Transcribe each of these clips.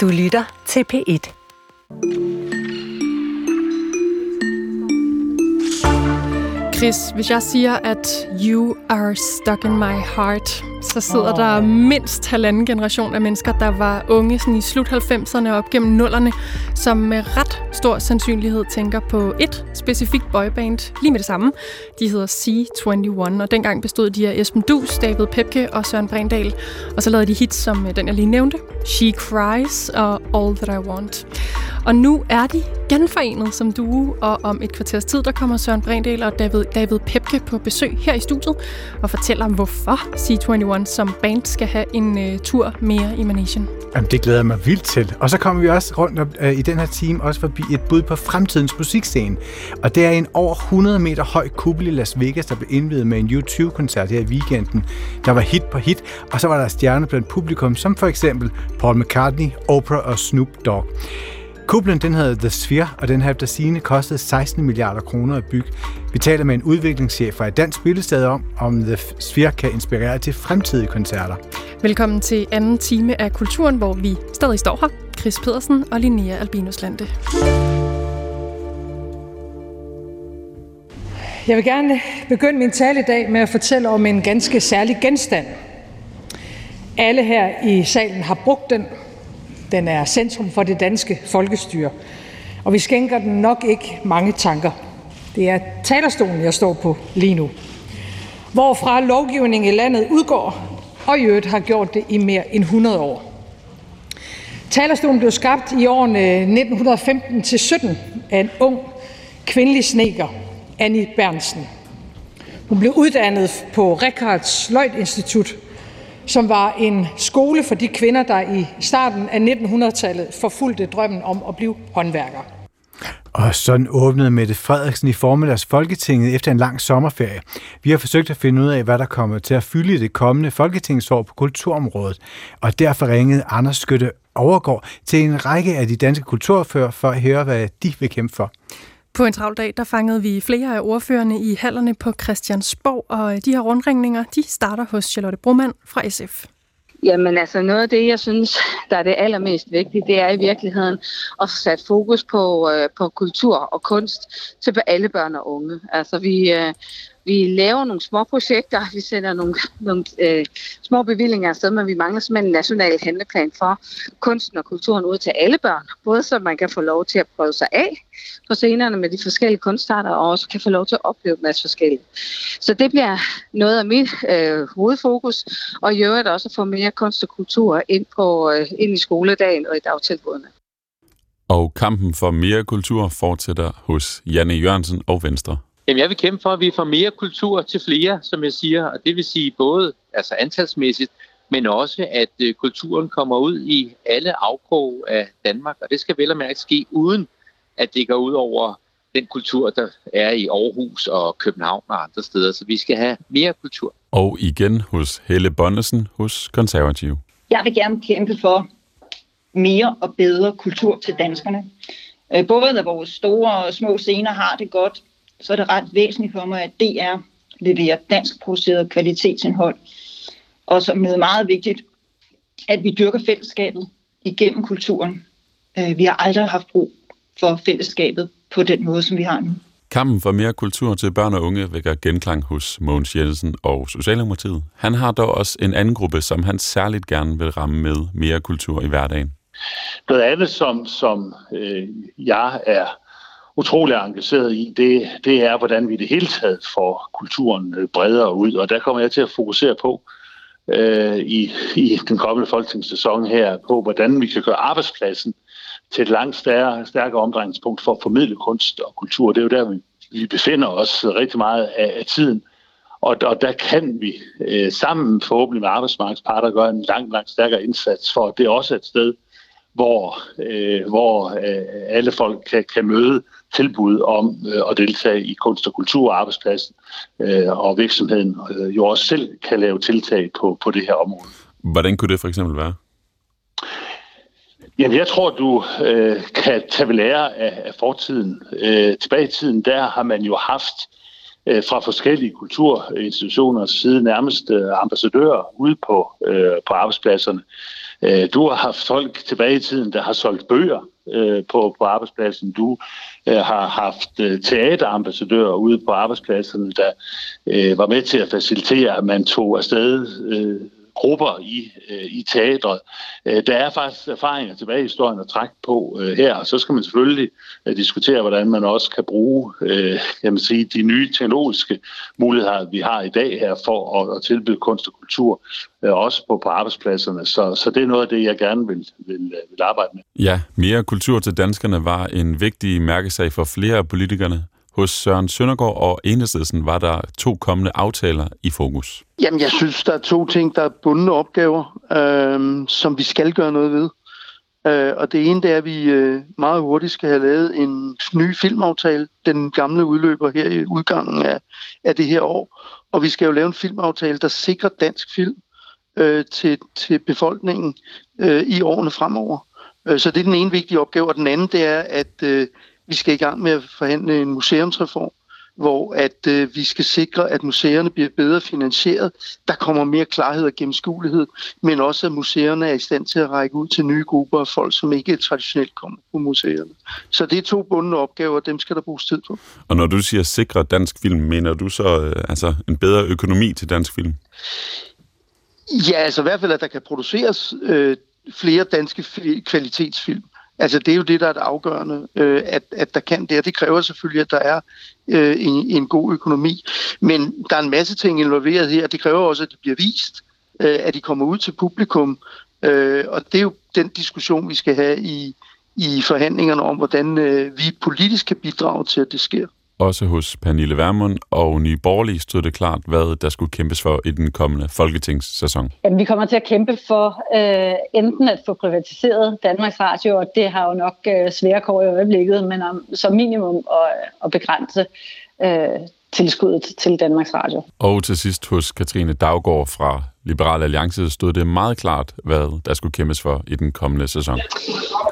Du lytter til P1. Chris, hvis jeg siger, at you are stuck in my heart, så sidder oh. der mindst halvanden generation af mennesker, der var unge sådan i slut 90'erne og op gennem nullerne, som med ret stor sandsynlighed tænker på et specifikt boyband lige med det samme. De hedder C21, og dengang bestod de af Esben Dus, David Pepke og Søren Brindal. Og så lavede de hits som øh, den, jeg lige nævnte, She Cries og All That I Want. Og nu er de genforenet som duo, og om et kvarters tid, der kommer Søren Brindel og David, David Pepke på besøg her i studiet og fortæller om, hvorfor C21 som band skal have en uh, tur mere i Manation. Jamen, det glæder jeg mig vildt til. Og så kommer vi også rundt op, uh, øh, i den her time også forbi et bud på fremtidens musikscene. Og det er en over 100 meter høj kuppel i Las Vegas, der blev indvidet med en U2-koncert her i weekenden. Der var hit på hit, og så var der stjerner blandt publikum, som for eksempel Paul McCartney, Oprah og Snoop Dogg. Kuplen den hedder The Sphere, og den her sine kostede 16 milliarder kroner at bygge. Vi taler med en udviklingschef fra et dansk spillested om, om The Sphere kan inspirere til fremtidige koncerter. Velkommen til anden time af Kulturen, hvor vi stadig står her. Chris Pedersen og Linnea Albinus Lande. Jeg vil gerne begynde min tale i dag med at fortælle om en ganske særlig genstand. Alle her i salen har brugt den, den er centrum for det danske folkestyre, og vi skænker den nok ikke mange tanker. Det er talerstolen, jeg står på lige nu, hvorfra lovgivning i landet udgår, og i øvrigt har gjort det i mere end 100 år. Talerstolen blev skabt i årene 1915-17 af en ung kvindelig sneker, Annie Bernsen. Hun blev uddannet på Richards Løjt Institut som var en skole for de kvinder, der i starten af 1900-tallet forfulgte drømmen om at blive håndværker. Og sådan åbnede Mette Frederiksen i formiddags Folketinget efter en lang sommerferie. Vi har forsøgt at finde ud af, hvad der kommer til at fylde det kommende folketingsår på kulturområdet. Og derfor ringede Anders Skytte overgår til en række af de danske kulturfører for at høre, hvad de vil kæmpe for. På en travl dag, der fangede vi flere af ordførerne i hallerne på Christiansborg, og øh, de her rundringninger, de starter hos Charlotte Broman fra SF. Jamen altså noget af det, jeg synes, der er det allermest vigtige, det er i virkeligheden at få sat fokus på, øh, på kultur og kunst til alle børn og unge. Altså vi, øh, vi laver nogle små projekter, vi sender nogle, nogle øh, små bevillinger afsted, men vi mangler simpelthen en national handleplan for kunsten og kulturen ud til alle børn. Både så man kan få lov til at prøve sig af på scenerne med de forskellige kunstarter, og også kan få lov til at opleve en masse forskelligt. Så det bliver noget af mit øh, hovedfokus, og i øvrigt også at få mere kunst og kultur ind, på, øh, ind i skoledagen og i dagtilbudene. Og kampen for mere kultur fortsætter hos Janne Jørgensen og Venstre. Jamen, jeg vil kæmpe for, at vi får mere kultur til flere, som jeg siger, og det vil sige både altså antalsmæssigt, men også, at øh, kulturen kommer ud i alle afkrog af Danmark, og det skal vel og mærke ske uden, at det går ud over den kultur, der er i Aarhus og København og andre steder. Så vi skal have mere kultur. Og igen hos Helle Bonnesen hos Konservativ. Jeg vil gerne kæmpe for mere og bedre kultur til danskerne. Øh, både at vores store og små scener har det godt, så er det ret væsentligt for mig, at DR leverer dansk produceret kvalitetsindhold. Og som er meget vigtigt, at vi dyrker fællesskabet igennem kulturen. Øh, vi har aldrig haft brug for fællesskabet på den måde, som vi har nu. Kampen for mere kultur til børn og unge vækker genklang hos Mogens Jensen og Socialdemokratiet. Han har dog også en anden gruppe, som han særligt gerne vil ramme med mere kultur i hverdagen. Noget andet, som, som øh, jeg er utrolig engageret i, det, det er, hvordan vi det hele taget får kulturen øh, bredere ud. Og der kommer jeg til at fokusere på øh, i, i den kommende folketingssæson her, på hvordan vi kan gøre arbejdspladsen til et langt stærkere, stærkere omdrejningspunkt for at formidle kunst og kultur. Det er jo der, vi, vi befinder os rigtig meget af, af tiden. Og, og der kan vi øh, sammen forhåbentlig med arbejdsmarkedsparter gøre en langt, langt stærkere indsats for, at det er også et sted, hvor, øh, hvor øh, alle folk kan, kan møde tilbud om øh, at deltage i kunst- og kulturarbejdspladsen, øh, og virksomheden øh, jo også selv kan lave tiltag på, på det her område. Hvordan kunne det for eksempel være? Jamen, jeg tror, du øh, kan tage ved lære af, af fortiden. Øh, tilbage i tiden, der har man jo haft øh, fra forskellige kulturinstitutioners side nærmest øh, ambassadører ude på, øh, på arbejdspladserne, Øh, Øh, du har haft folk tilbage i tiden, der har solgt bøger øh, på, på arbejdspladsen. Du øh, har haft øh, teaterambassadører ude på arbejdspladserne, der øh, var med til at facilitere, at man tog afsted øh, grupper i, øh, i teatret. Øh, der er faktisk erfaringer tilbage i historien at trække på øh, her, og så skal man selvfølgelig øh, diskutere, hvordan man også kan bruge øh, man sige, de nye teknologiske muligheder, vi har i dag her for at, at tilbyde kunst og kultur, øh, også på, på arbejdspladserne. Så, så det er noget af det, jeg gerne vil, vil, øh, vil arbejde med. Ja, mere kultur til danskerne var en vigtig mærkesag for flere af politikerne. Hos Søren Søndergaard og Enhedslisten var der to kommende aftaler i fokus. Jamen, jeg synes, der er to ting, der er bundne opgaver, øh, som vi skal gøre noget ved. Øh, og det ene det er, at vi øh, meget hurtigt skal have lavet en ny filmaftale. Den gamle udløber her i udgangen af, af det her år. Og vi skal jo lave en filmaftale, der sikrer dansk film øh, til, til befolkningen øh, i årene fremover. Øh, så det er den ene vigtige opgave. Og den anden det er, at øh, vi skal i gang med at forhandle en museumsreform, hvor at øh, vi skal sikre, at museerne bliver bedre finansieret. Der kommer mere klarhed og gennemskuelighed, men også at museerne er i stand til at række ud til nye grupper af folk, som ikke traditionelt kommer på museerne. Så det er to bundne opgaver, og dem skal der bruges tid på. Og når du siger sikre dansk film, mener du så øh, altså en bedre økonomi til dansk film? Ja, altså i hvert fald, at der kan produceres øh, flere danske kvalitetsfilm. Altså det er jo det, der er det afgørende, øh, at, at der kan det, og det kræver selvfølgelig, at der er øh, en, en god økonomi. Men der er en masse ting involveret her, det kræver også, at det bliver vist, øh, at de kommer ud til publikum, øh, og det er jo den diskussion, vi skal have i, i forhandlingerne om, hvordan øh, vi politisk kan bidrage til, at det sker. Også hos Pernille Vermund og Nye Borgerlige stod det klart, hvad der skulle kæmpes for i den kommende folketingssæson. Jamen, vi kommer til at kæmpe for øh, enten at få privatiseret Danmarks Radio, og det har jo nok øh, svære kår i øjeblikket, men om, som minimum at, øh, at begrænse øh, tilskuddet til Danmarks Radio. Og til sidst hos Katrine Daggaard fra Liberal Alliance stod det meget klart, hvad der skulle kæmpes for i den kommende sæson.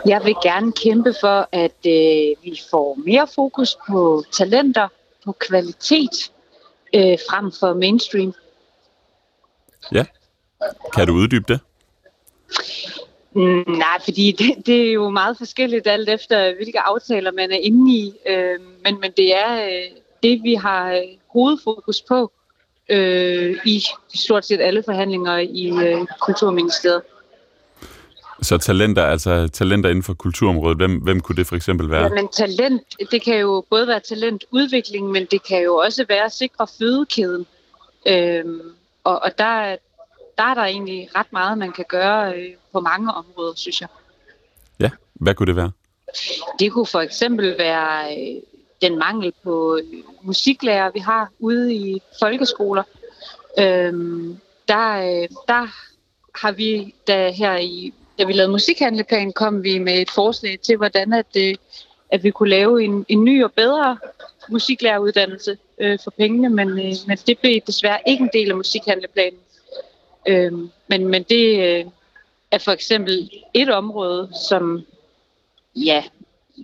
Jeg vil gerne kæmpe for, at øh, vi får mere fokus på talenter, på kvalitet, øh, frem for mainstream. Ja. Kan du uddybe det? Mm, nej, fordi det, det er jo meget forskelligt alt efter, hvilke aftaler man er inde i. Øh, men, men det er øh, det, vi har øh, hovedfokus på øh, i stort set alle forhandlinger i øh, Kulturministeriet. Så talenter, altså talenter inden for kulturområdet, hvem, hvem kunne det for eksempel være? Jamen talent, det kan jo både være talentudvikling, men det kan jo også være at sikre fødekæden. Øhm, og og der, der er der egentlig ret meget, man kan gøre øh, på mange områder, synes jeg. Ja, hvad kunne det være? Det kunne for eksempel være øh, den mangel på øh, musiklærer, vi har ude i folkeskoler. Øhm, der, øh, der har vi, da her i da vi lavede musikhandleplan, kom vi med et forslag til, hvordan at, det, at vi kunne lave en, en ny og bedre musiklæreruddannelse øh, for pengene, men, øh, men det blev desværre ikke en del af musikhandleplanen. Øh, men, men det øh, er for eksempel et område, som ja,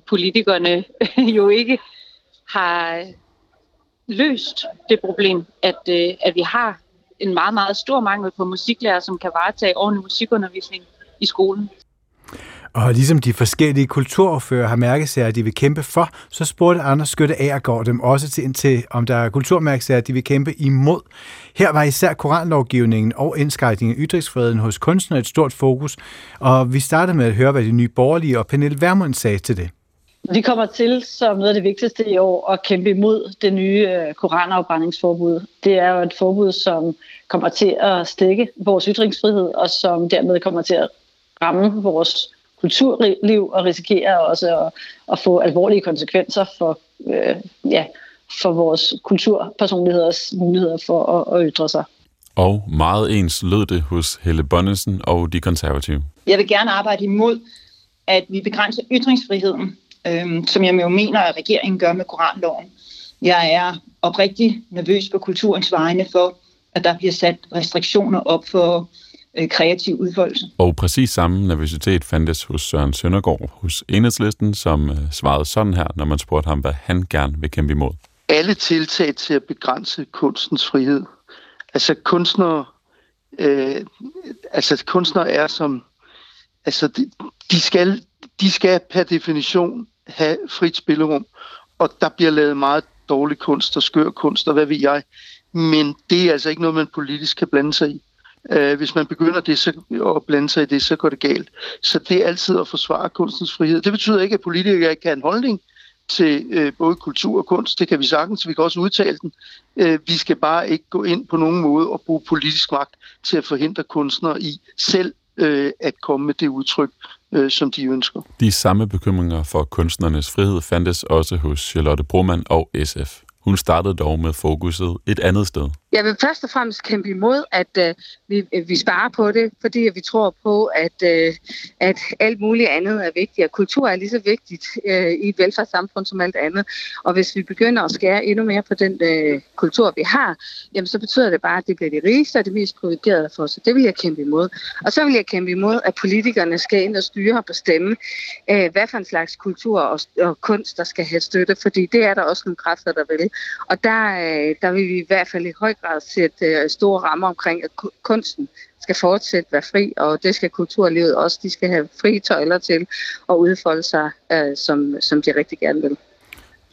politikerne jo ikke har løst det problem, at, øh, at vi har en meget, meget stor mangel på musiklærer, som kan varetage ordentlig musikundervisning i skolen. Og ligesom de forskellige kulturfører har mærkesager, de vil kæmpe for, så spurgte Anders Skytte går dem også til, til, om der er kulturmærkesager, de vil kæmpe imod. Her var især koranlovgivningen og indskrækningen af ytringsfriheden hos kunstnere et stort fokus, og vi startede med at høre, hvad de nye borgerlige og Pernille Vermund sagde til det. Vi kommer til, som noget af det vigtigste i år, at kæmpe imod det nye øh, koranafbrændingsforbud. Det er jo et forbud, som kommer til at stikke vores ytringsfrihed, og som dermed kommer til at ramme vores kulturliv og risikerer også at, at få alvorlige konsekvenser for, øh, ja, for vores kulturpersonligheders muligheder for at, at ytre sig. Og meget ens lød det hos Helle Bonnesen og de konservative. Jeg vil gerne arbejde imod, at vi begrænser ytringsfriheden, øh, som jeg jo mener, at regeringen gør med koranloven. Jeg er oprigtig nervøs på kulturens vegne for, at der bliver sat restriktioner op for øh, kreativ udfoldelse. Og præcis samme nervøsitet fandtes hos Søren Søndergaard hos Enhedslisten, som øh, svarede sådan her, når man spurgte ham, hvad han gerne vil kæmpe imod. Alle tiltag til at begrænse kunstens frihed. Altså kunstnere, øh, altså kunstnere er som altså de, de, skal, de skal per definition have frit spillerum, og der bliver lavet meget dårlig kunst og skør kunst, og hvad ved jeg. Men det er altså ikke noget, man politisk kan blande sig i. Uh, hvis man begynder det, så, at blande sig i det, så går det galt. Så det er altid at forsvare kunstens frihed. Det betyder ikke, at politikere ikke kan have en holdning til uh, både kultur og kunst. Det kan vi sagtens, vi kan også udtale den. Uh, vi skal bare ikke gå ind på nogen måde og bruge politisk magt til at forhindre kunstnere i selv uh, at komme med det udtryk, øh, som de ønsker. De samme bekymringer for kunstnernes frihed fandtes også hos Charlotte Broman og SF. Hun startede dog med fokuset et andet sted. Jeg vil først og fremmest kæmpe imod, at øh, vi, øh, vi sparer på det, fordi vi tror på, at, øh, at alt muligt andet er vigtigt, og kultur er lige så vigtigt øh, i et velfærdssamfund som alt andet. Og hvis vi begynder at skære endnu mere på den øh, kultur, vi har, jamen så betyder det bare, at det bliver de rigeste og det mest privilegerede for os. Det vil jeg kæmpe imod. Og så vil jeg kæmpe imod, at politikerne skal ind og styre og bestemme, øh, hvad for en slags kultur og, og kunst, der skal have støtte, fordi det er der også nogle kræfter, der vil. Og der, øh, der vil vi i hvert fald i høj grad sætte øh, store rammer omkring, at kunsten skal fortsætte være fri, og det skal kulturlivet også. De skal have fri tøjler til at udfolde sig, øh, som, som de rigtig gerne vil.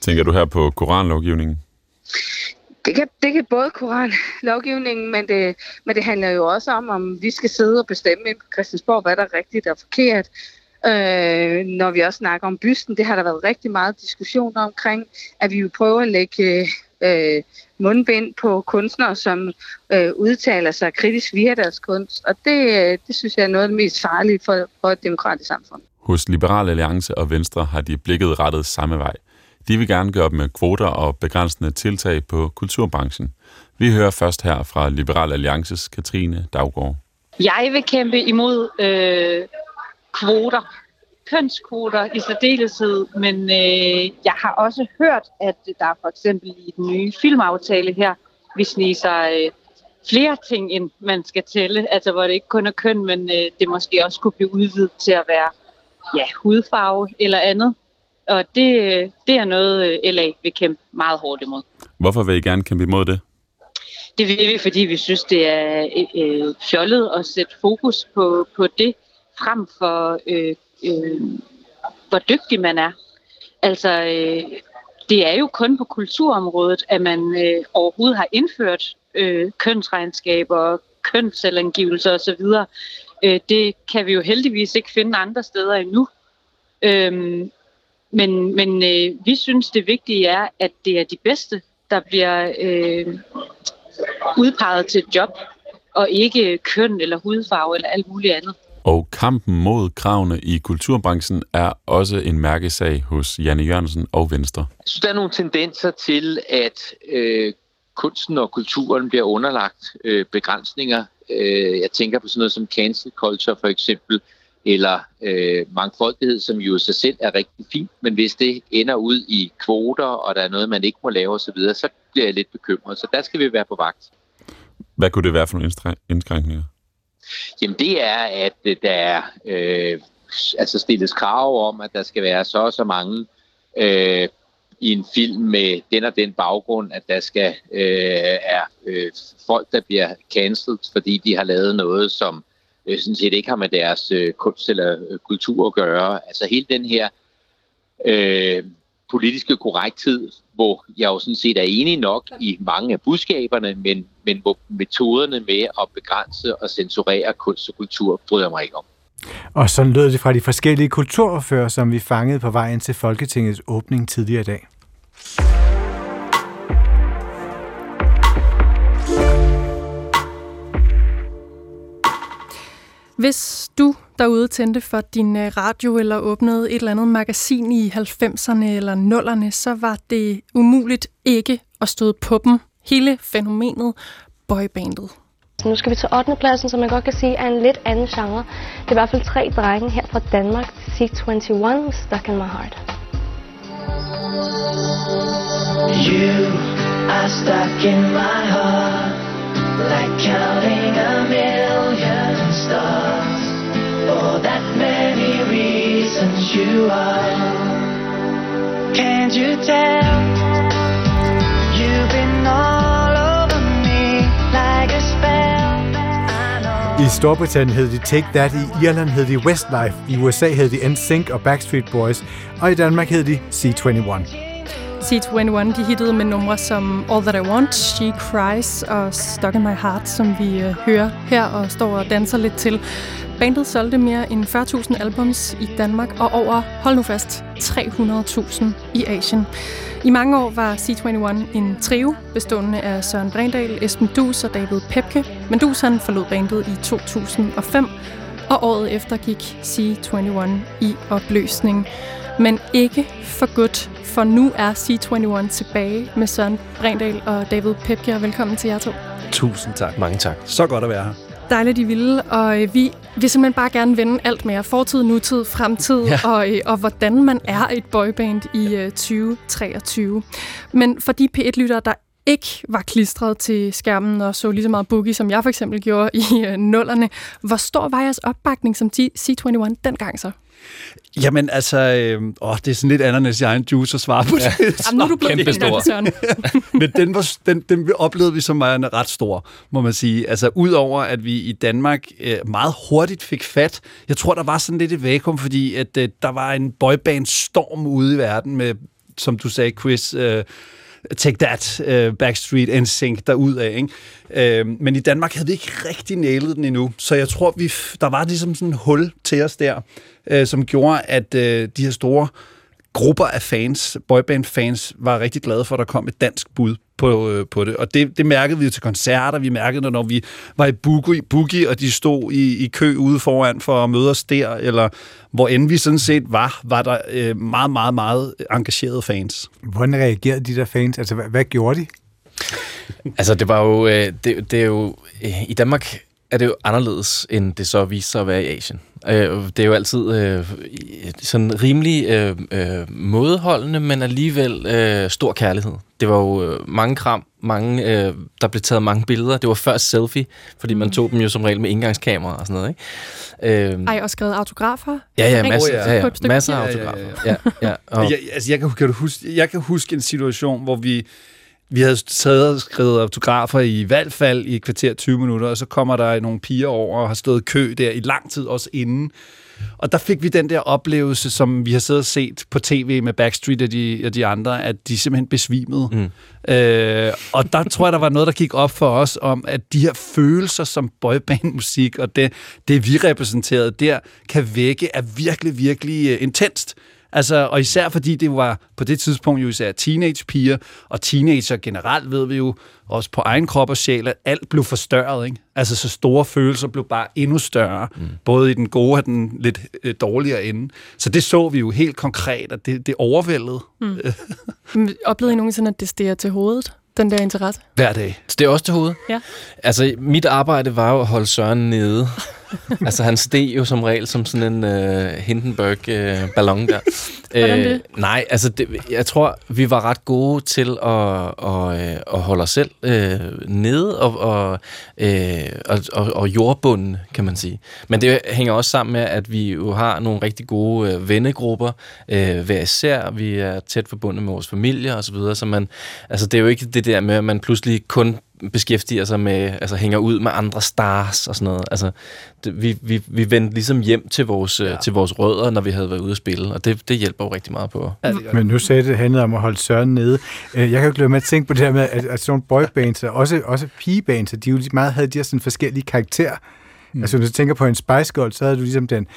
Tænker du her på koranlovgivningen? Det kan, det kan både koranlovgivningen, men det, men det handler jo også om, om vi skal sidde og bestemme ind på Christiansborg, hvad der er rigtigt og forkert. Øh, når vi også snakker om bysten, det har der været rigtig meget diskussion omkring, at vi vil prøve at lægge øh, mundbind på kunstnere, som øh, udtaler sig kritisk via deres kunst. Og det, øh, det synes jeg er noget af det mest farlige for, for et demokratisk samfund. Hos Liberal Alliance og Venstre har de blikket rettet samme vej. De vil gerne gøre op med kvoter og begrænsende tiltag på kulturbranchen. Vi hører først her fra Liberal Alliances Katrine Daggaard. Jeg vil kæmpe imod øh, kvoter kønskvoter i særdeleshed, men øh, jeg har også hørt, at der for eksempel i den nye filmaftale her, vi sniger øh, flere ting ind, man skal tælle, altså hvor det ikke kun er køn, men øh, det måske også kunne blive udvidet til at være ja, hudfarve eller andet. Og det, det er noget, øh, LA vil kæmpe meget hårdt imod. Hvorfor vil I gerne kæmpe imod det? Det vil vi, fordi vi synes, det er øh, fjollet at sætte fokus på, på det, frem for øh, øh, hvor dygtig man er. Altså, øh, det er jo kun på kulturområdet, at man øh, overhovedet har indført øh, kønsregnskaber, kønsselvangivelser osv. Øh, det kan vi jo heldigvis ikke finde andre steder endnu. Øh, men men øh, vi synes, det vigtige er, at det er de bedste, der bliver øh, udpeget til et job, og ikke køn eller hudfarve eller alt muligt andet. Og kampen mod kravene i kulturbranchen er også en mærkesag hos Janne Jørgensen og Venstre. Jeg synes, der er nogle tendenser til, at øh, kunsten og kulturen bliver underlagt øh, begrænsninger. Øh, jeg tænker på sådan noget som cancel culture for eksempel, eller øh, mangfoldighed, som jo i sig selv er rigtig fint, men hvis det ender ud i kvoter, og der er noget, man ikke må lave osv., så, så bliver jeg lidt bekymret. Så der skal vi være på vagt. Hvad kunne det være for nogle indskrænkninger? Jamen det er, at øh, der er øh, altså stilles krav om, at der skal være så og så mange øh, i en film med den og den baggrund, at der skal øh, er øh, folk, der bliver cancelled, fordi de har lavet noget, som øh, sådan set ikke har med deres øh, kunst eller øh, kultur at gøre. Altså hele den her øh, politiske korrekthed, hvor jeg jo sådan set er enig nok i mange af budskaberne, men, men hvor metoderne med at begrænse og censurere kunst og kultur bryder mig ikke om. Og så lød det fra de forskellige kulturfører, som vi fangede på vejen til Folketingets åbning tidligere i dag. Hvis du derude tændte for din øh, radio eller åbnede et eller andet magasin i 90'erne eller 0'erne, så var det umuligt ikke at støde på dem. Hele fænomenet boybandet. Nu skal vi til 8. pladsen, som man godt kan sige er en lidt anden genre. Det er i hvert fald tre drenge her fra Danmark. C21, Stuck in My Heart. You are stuck in my heart Like counting a million that many reasons you are. Can't you tell? You've been all over me Like a spell I Storbritannien hed de Take That, i Irland hed de Westlife, i USA hed de NSYNC og Backstreet Boys, og i Danmark hed de C21. C21 de hittede med numre som All That I Want, She Cries og Stuck in My Heart, som vi øh, hører her og står og danser lidt til. Bandet solgte mere end 40.000 albums i Danmark og over, hold nu fast, 300.000 i Asien. I mange år var C21 en trio bestående af Søren Brindal, Esben Dus og David Pepke, men Dus han forlod bandet i 2005, og året efter gik C21 i opløsning. Men ikke for godt, for nu er C21 tilbage med Søren Brændal og David Pepke, og velkommen til jer to. Tusind tak. Mange tak. Så godt at være her. Dejligt, I ville, og øh, vi vil simpelthen bare gerne vende alt mere. Fortid, nutid, fremtid, ja. og, øh, og hvordan man er et boyband i 2023. Øh, Men for de P1-lyttere, der ikke var klistret til skærmen og så lige så meget boogie, som jeg for eksempel gjorde i nullerne, hvor stor var jeres opbakning som C21 dengang så? Jamen altså, øh, åh, det er sådan lidt andet, end egen juice at svare på ja. det. Jamen, nu er du blevet Kæmpe stor. Men den, var, den, den oplevede vi som var ret stor, må man sige. Altså udover, at vi i Danmark øh, meget hurtigt fik fat. Jeg tror, der var sådan lidt et vakuum, fordi at, øh, der var en boyband-storm ude i verden med, som du sagde, Chris... Øh, Take That, uh, Backstreet, NSYNC derudad. Ikke? Uh, men i Danmark havde vi ikke rigtig nailet den endnu, så jeg tror, vi der var ligesom sådan en hul til os der, uh, som gjorde, at uh, de her store grupper af fans, boyband-fans, var rigtig glade for, at der kom et dansk bud på, øh, på det. Og det, det mærkede vi til koncerter. Vi mærkede det, når vi var i Boogie, Boogie og de stod i, i kø ude foran for at møde os der, eller hvor end vi sådan set var, var der øh, meget, meget, meget engagerede fans. Hvordan reagerede de der fans? Altså, hvad, hvad gjorde de? altså, det var jo... Øh, det, det er jo øh, I Danmark er det jo anderledes, end det så viser sig at være i Asien. Øh, det er jo altid øh, sådan rimelig øh, øh, mådeholdende, men alligevel øh, stor kærlighed. Det var jo øh, mange kram, mange, øh, der blev taget mange billeder. Det var før selfie, fordi man tog dem jo som regel med indgangskamera og sådan noget. Ikke? Øh, Ej, og skrevet autografer? Ja, ja, masser, ja, ja, ja. masser af autografer. Ja, ja, ja. ja, og... jeg, altså, jeg, kan, kan du huske, jeg kan huske en situation, hvor vi vi havde taget og skrevet autografer i hvert fald i et kvarter 20 minutter, og så kommer der nogle piger over og har stået kø der i lang tid også inden. Og der fik vi den der oplevelse, som vi har siddet og set på tv med Backstreet og de, og de andre, at de simpelthen besvimede. Mm. Øh, og der tror jeg, der var noget, der gik op for os om, at de her følelser som boybandmusik og det, det vi repræsenterede der, kan vække er virkelig, virkelig uh, intenst. Altså, og især fordi det var på det tidspunkt jo især teenagepiger, og teenager generelt ved vi jo også på egen krop og sjæl, at alt blev forstørret. Ikke? Altså, så store følelser blev bare endnu større, mm. både i den gode og den lidt øh, dårligere ende. Så det så vi jo helt konkret, at det, det overvældede. Mm. Oplevede I nogensinde, at det stiger til hovedet? den der interesse? Hver dag. Så det er også til hovedet? Ja. Altså, mit arbejde var jo at holde Søren nede. altså, han steg jo som regel som sådan en uh, Hindenburg-ballon uh, der. Hvordan det? Uh, nej, altså, det, jeg tror, vi var ret gode til at, at, at holde os selv uh, nede og, og, uh, og, og, og jordbunden, kan man sige. Men det hænger også sammen med, at vi jo har nogle rigtig gode uh, vennegrupper uh, hver især. Vi er tæt forbundet med vores familie og så videre, så man, altså, det er jo ikke det der med, at man pludselig kun beskæftiger sig med, altså hænger ud med andre stars og sådan noget. Altså, det, vi, vi, vi vendte ligesom hjem til vores, ja. til vores rødder, når vi havde været ude at spille, og det, det hjælper jo rigtig meget på. Ja, Men nu sagde det, handlede om at holde Søren nede. Øh, jeg kan jo glemme at tænke på det her med, at, at sådan nogle boybands, også, også pigebands, de jo meget havde de her sådan forskellige karakterer. Mm. Altså, hvis du tænker på en Spice Girl, så havde du ligesom den,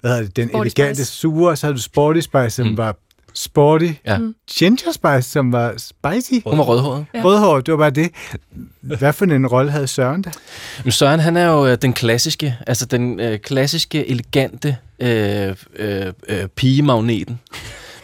hvad hedder det, den Sporty elegante Spice. sure, så havde du Sporty Spice, som mm. var sporty. Ja. Mm. Ginger Spice, som var spicy. Hun var rødhåret. Ja. Rødhåret, det var bare det. Hvad for en rolle havde Søren da? Men Søren, han er jo øh, den klassiske, altså den øh, klassiske, elegante øh, øh, øh, pigemagneten,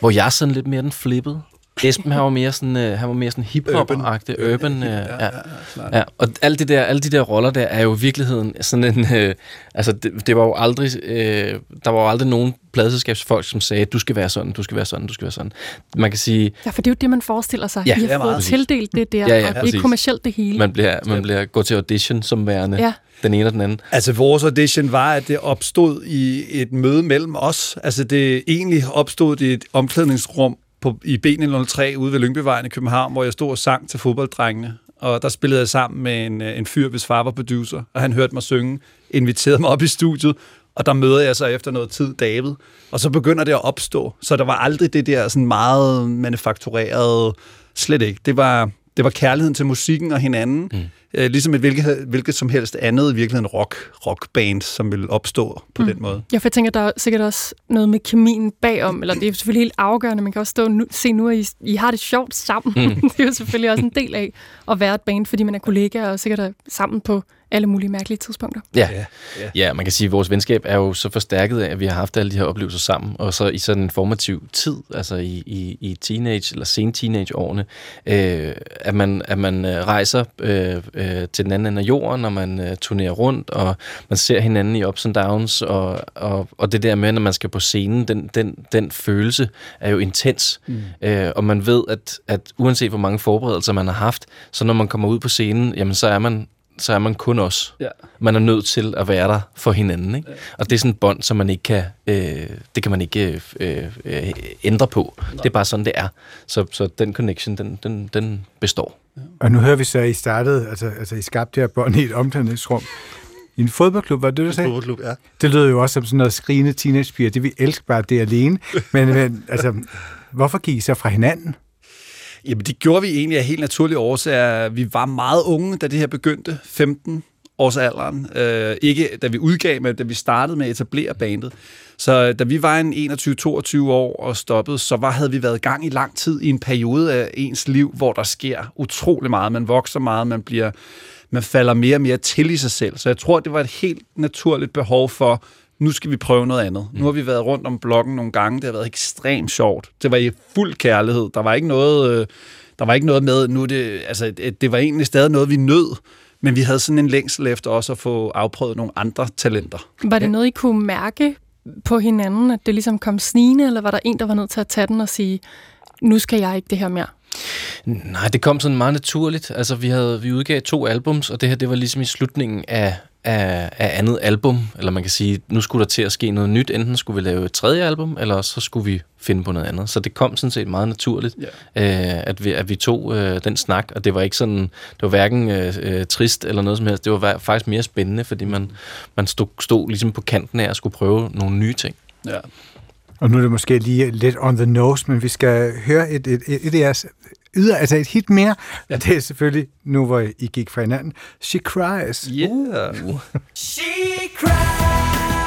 hvor jeg er sådan lidt mere den flippede. Esben han var mere sådan, øh, han var mere sådan hip-hop-agtig, urban. urban øh, ja, ja, ja, ja. Og alle de, der, alle de der roller der er jo i virkeligheden sådan en... Øh, altså, det, det, var jo aldrig... Øh, der var jo aldrig nogen pladselskabsfolk, som sagde, du skal være sådan, du skal være sådan, du skal være sådan. Man kan sige... Ja, for det er jo det, man forestiller sig. Ja, I har fået tildelt det der, ja, ja, og det er kommercielt det hele. Man bliver, man bliver gå til audition som værende ja. den ene og den anden. Altså, vores audition var, at det opstod i et møde mellem os. Altså, det egentlig opstod i et omklædningsrum på, i B903 ude ved Lyngbyvejen i København, hvor jeg stod og sang til fodbolddrengene. og der spillede jeg sammen med en, øh, en fyr, hvis far var producer, og han hørte mig synge, inviterede mig op i studiet, og der møder jeg så efter noget tid David, og så begynder det at opstå. Så der var aldrig det der sådan meget manufakturerede, slet ikke. Det var, det var kærligheden til musikken og hinanden, mm. øh, ligesom et hvilket, hvilket som helst andet, virkelig en rock, rockband, som vil opstå på mm. den måde. Ja, for jeg tænker, der er sikkert også noget med kemien bagom, eller det er selvfølgelig helt afgørende, man kan også stå nu, se nu, at I, I har det sjovt sammen. Mm. det er jo selvfølgelig også en del af at være et band, fordi man er kollegaer og sikkert er sammen på alle mulige mærkelige tidspunkter. Ja. Ja. ja, man kan sige, at vores venskab er jo så forstærket af, at vi har haft alle de her oplevelser sammen, og så i sådan en formativ tid, altså i, i, i teenage- eller sen teenage-årene, øh, at, man, at man øh, rejser øh, øh, til den anden ende af jorden, og man øh, turnerer rundt, og man ser hinanden i ups and downs, og, og, og det der med, når man skal på scenen, den, den, den følelse er jo intens, mm. øh, og man ved, at, at uanset hvor mange forberedelser man har haft, så når man kommer ud på scenen, jamen så er man så er man kun os. Ja. Man er nødt til at være der for hinanden. Ikke? Ja. Og det er sådan et bånd, som man ikke kan, øh, det kan man ikke øh, øh, ændre på. Nej. Det er bare sådan, det er. Så, så den connection, den, den, den består. Ja. Og nu hører vi så, at I startede, altså, altså I skabte det her bånd i et omklædningsrum. I en fodboldklub, var det, du sagde? En fodboldklub, ja. Det lyder jo også som sådan noget skrigende teenagepiger. Det vi elsker bare det alene. Men, men altså, hvorfor gik I så fra hinanden? Jamen, det gjorde vi egentlig af helt naturlige årsager. Vi var meget unge, da det her begyndte, 15 års alderen. Øh, ikke da vi udgav, men da vi startede med at etablere bandet. Så øh, da vi var en 21-22 år og stoppede, så var, havde vi været i gang i lang tid i en periode af ens liv, hvor der sker utrolig meget. Man vokser meget, man bliver man falder mere og mere til i sig selv. Så jeg tror, det var et helt naturligt behov for nu skal vi prøve noget andet. Mm. Nu har vi været rundt om blokken nogle gange, det har været ekstremt sjovt. Det var i fuld kærlighed. Der var ikke noget, øh, der var ikke noget med, nu det, altså, det var egentlig stadig noget, vi nød, men vi havde sådan en længsel efter også at få afprøvet nogle andre talenter. Var det noget, I kunne mærke på hinanden, at det ligesom kom snigende, eller var der en, der var nødt til at tage den og sige, nu skal jeg ikke det her mere? Nej, det kom sådan meget naturligt. Altså, vi havde vi udgav to albums, og det her det var ligesom i slutningen af, af, af andet album, eller man kan sige, nu skulle der til at ske noget nyt. Enten skulle vi lave et tredje album, eller så skulle vi finde på noget andet. Så det kom sådan set meget naturligt, ja. øh, at, vi, at vi tog øh, den snak, og det var ikke sådan, det var hverken øh, øh, trist eller noget som helst. Det var faktisk mere spændende, fordi man, man stod, stod ligesom på kanten af at skulle prøve nogle nye ting. Ja. Og nu er det måske lige lidt on the nose, men vi skal høre et, et, et, et af jeres yder, altså et hit mere. Ja. Det er selvfølgelig, nu hvor I gik fra hinanden, She Cries. Yeah. Uh. She cries.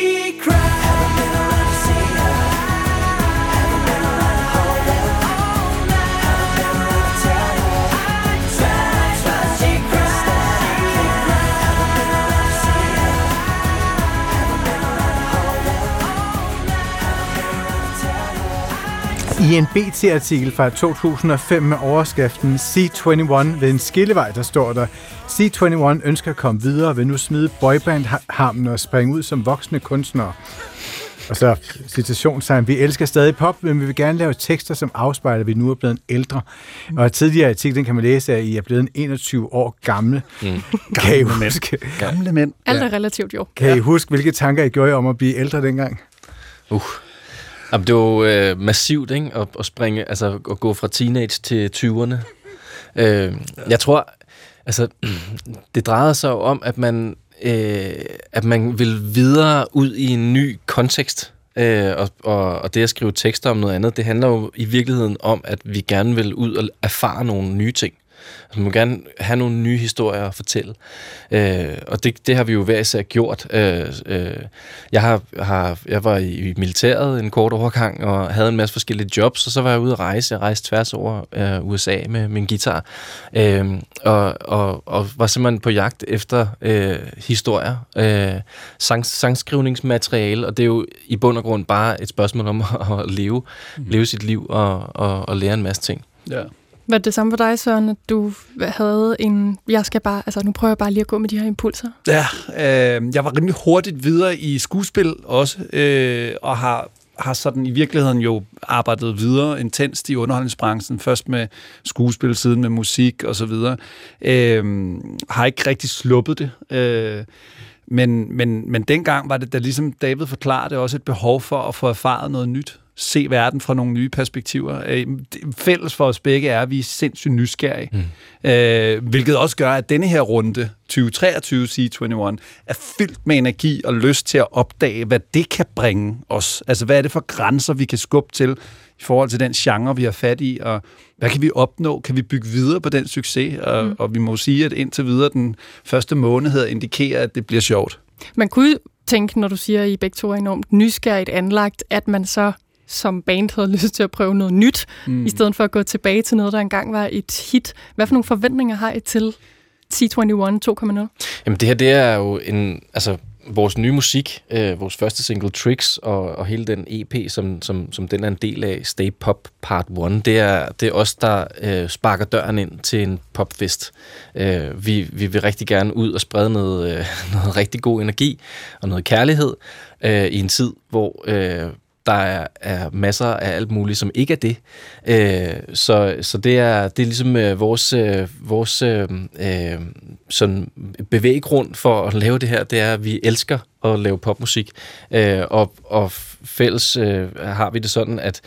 It, she I en BT-artikel fra 2005 med overskriften C21 ved en skillevej, der står der, C21 ønsker at komme videre og vil nu smide boyband-harmen og springe ud som voksne kunstnere. Og så citationstegn, vi elsker stadig pop, men vi vil gerne lave tekster, som afspejler, at vi nu er blevet ældre. Og tidligere i artiklen kan man læse, at I er blevet en 21 år gamle. Mm. Kan I huske? Gamle mænd. Alt er relativt jo. Kan I huske, hvilke tanker I gjorde om at blive ældre dengang? Uh. Jamen, det var øh, massivt, ikke? At, at springe, altså at gå fra teenage til 20'erne. Øh, jeg tror, altså, det drejede sig jo om, at man, øh, at man vil videre ud i en ny kontekst. Øh, og, og, og det at skrive tekster om noget andet, det handler jo i virkeligheden om, at vi gerne vil ud og erfare nogle nye ting. Altså, man må gerne have nogle nye historier at fortælle. Øh, og det, det har vi jo hver især gjort. Øh, øh, jeg, har, har, jeg var i militæret en kort overgang og havde en masse forskellige jobs, og så var jeg ude at rejse. Jeg rejste tværs over øh, USA med min guitar. Øh, og, og, og var simpelthen på jagt efter øh, historier, øh, sang, sangskrivningsmateriale, og det er jo i bund og grund bare et spørgsmål om at, at leve, mm. leve sit liv og, og, og lære en masse ting. Ja. Var det det samme for dig, Søren, at du havde en... Jeg skal bare... Altså, nu prøver jeg bare lige at gå med de her impulser. Ja, øh, jeg var rimelig hurtigt videre i skuespil også, øh, og har har sådan i virkeligheden jo arbejdet videre intenst i underholdningsbranchen, først med skuespil, siden med musik og så videre. Øh, har ikke rigtig sluppet det. Øh, men, men, men dengang var det, da ligesom David forklarede, også et behov for at få erfaret noget nyt se verden fra nogle nye perspektiver. Øh, fælles for os begge er, at vi er sindssygt nysgerrige. Mm. Øh, hvilket også gør, at denne her runde, 2023 C21, er fyldt med energi og lyst til at opdage, hvad det kan bringe os. Altså, hvad er det for grænser, vi kan skubbe til i forhold til den genre, vi har fat i, og hvad kan vi opnå? Kan vi bygge videre på den succes? Og, mm. og vi må sige, at indtil videre den første måned hedder indikerer, at det bliver sjovt. Man kunne tænke, når du siger, at I begge to er enormt nysgerrigt anlagt, at man så som band havde lyst til at prøve noget nyt, mm. i stedet for at gå tilbage til noget, der engang var et hit. Hvad for nogle forventninger har I til T21 2.0? Jamen det her, det er jo en, altså vores nye musik, øh, vores første single Tricks og, og hele den EP, som, som, som den er en del af, Stay Pop Part 1, det er, det er os, der øh, sparker døren ind til en popfest. Øh, vi, vi vil rigtig gerne ud og sprede noget, øh, noget rigtig god energi og noget kærlighed øh, i en tid, hvor øh, der er, er masser af alt muligt, som ikke er det. Øh, så, så det er, det er ligesom øh, vores, øh, vores øh, øh, sådan bevæggrund for at lave det her, det er, at vi elsker at lave popmusik. Øh, og, og fælles øh, har vi det sådan, at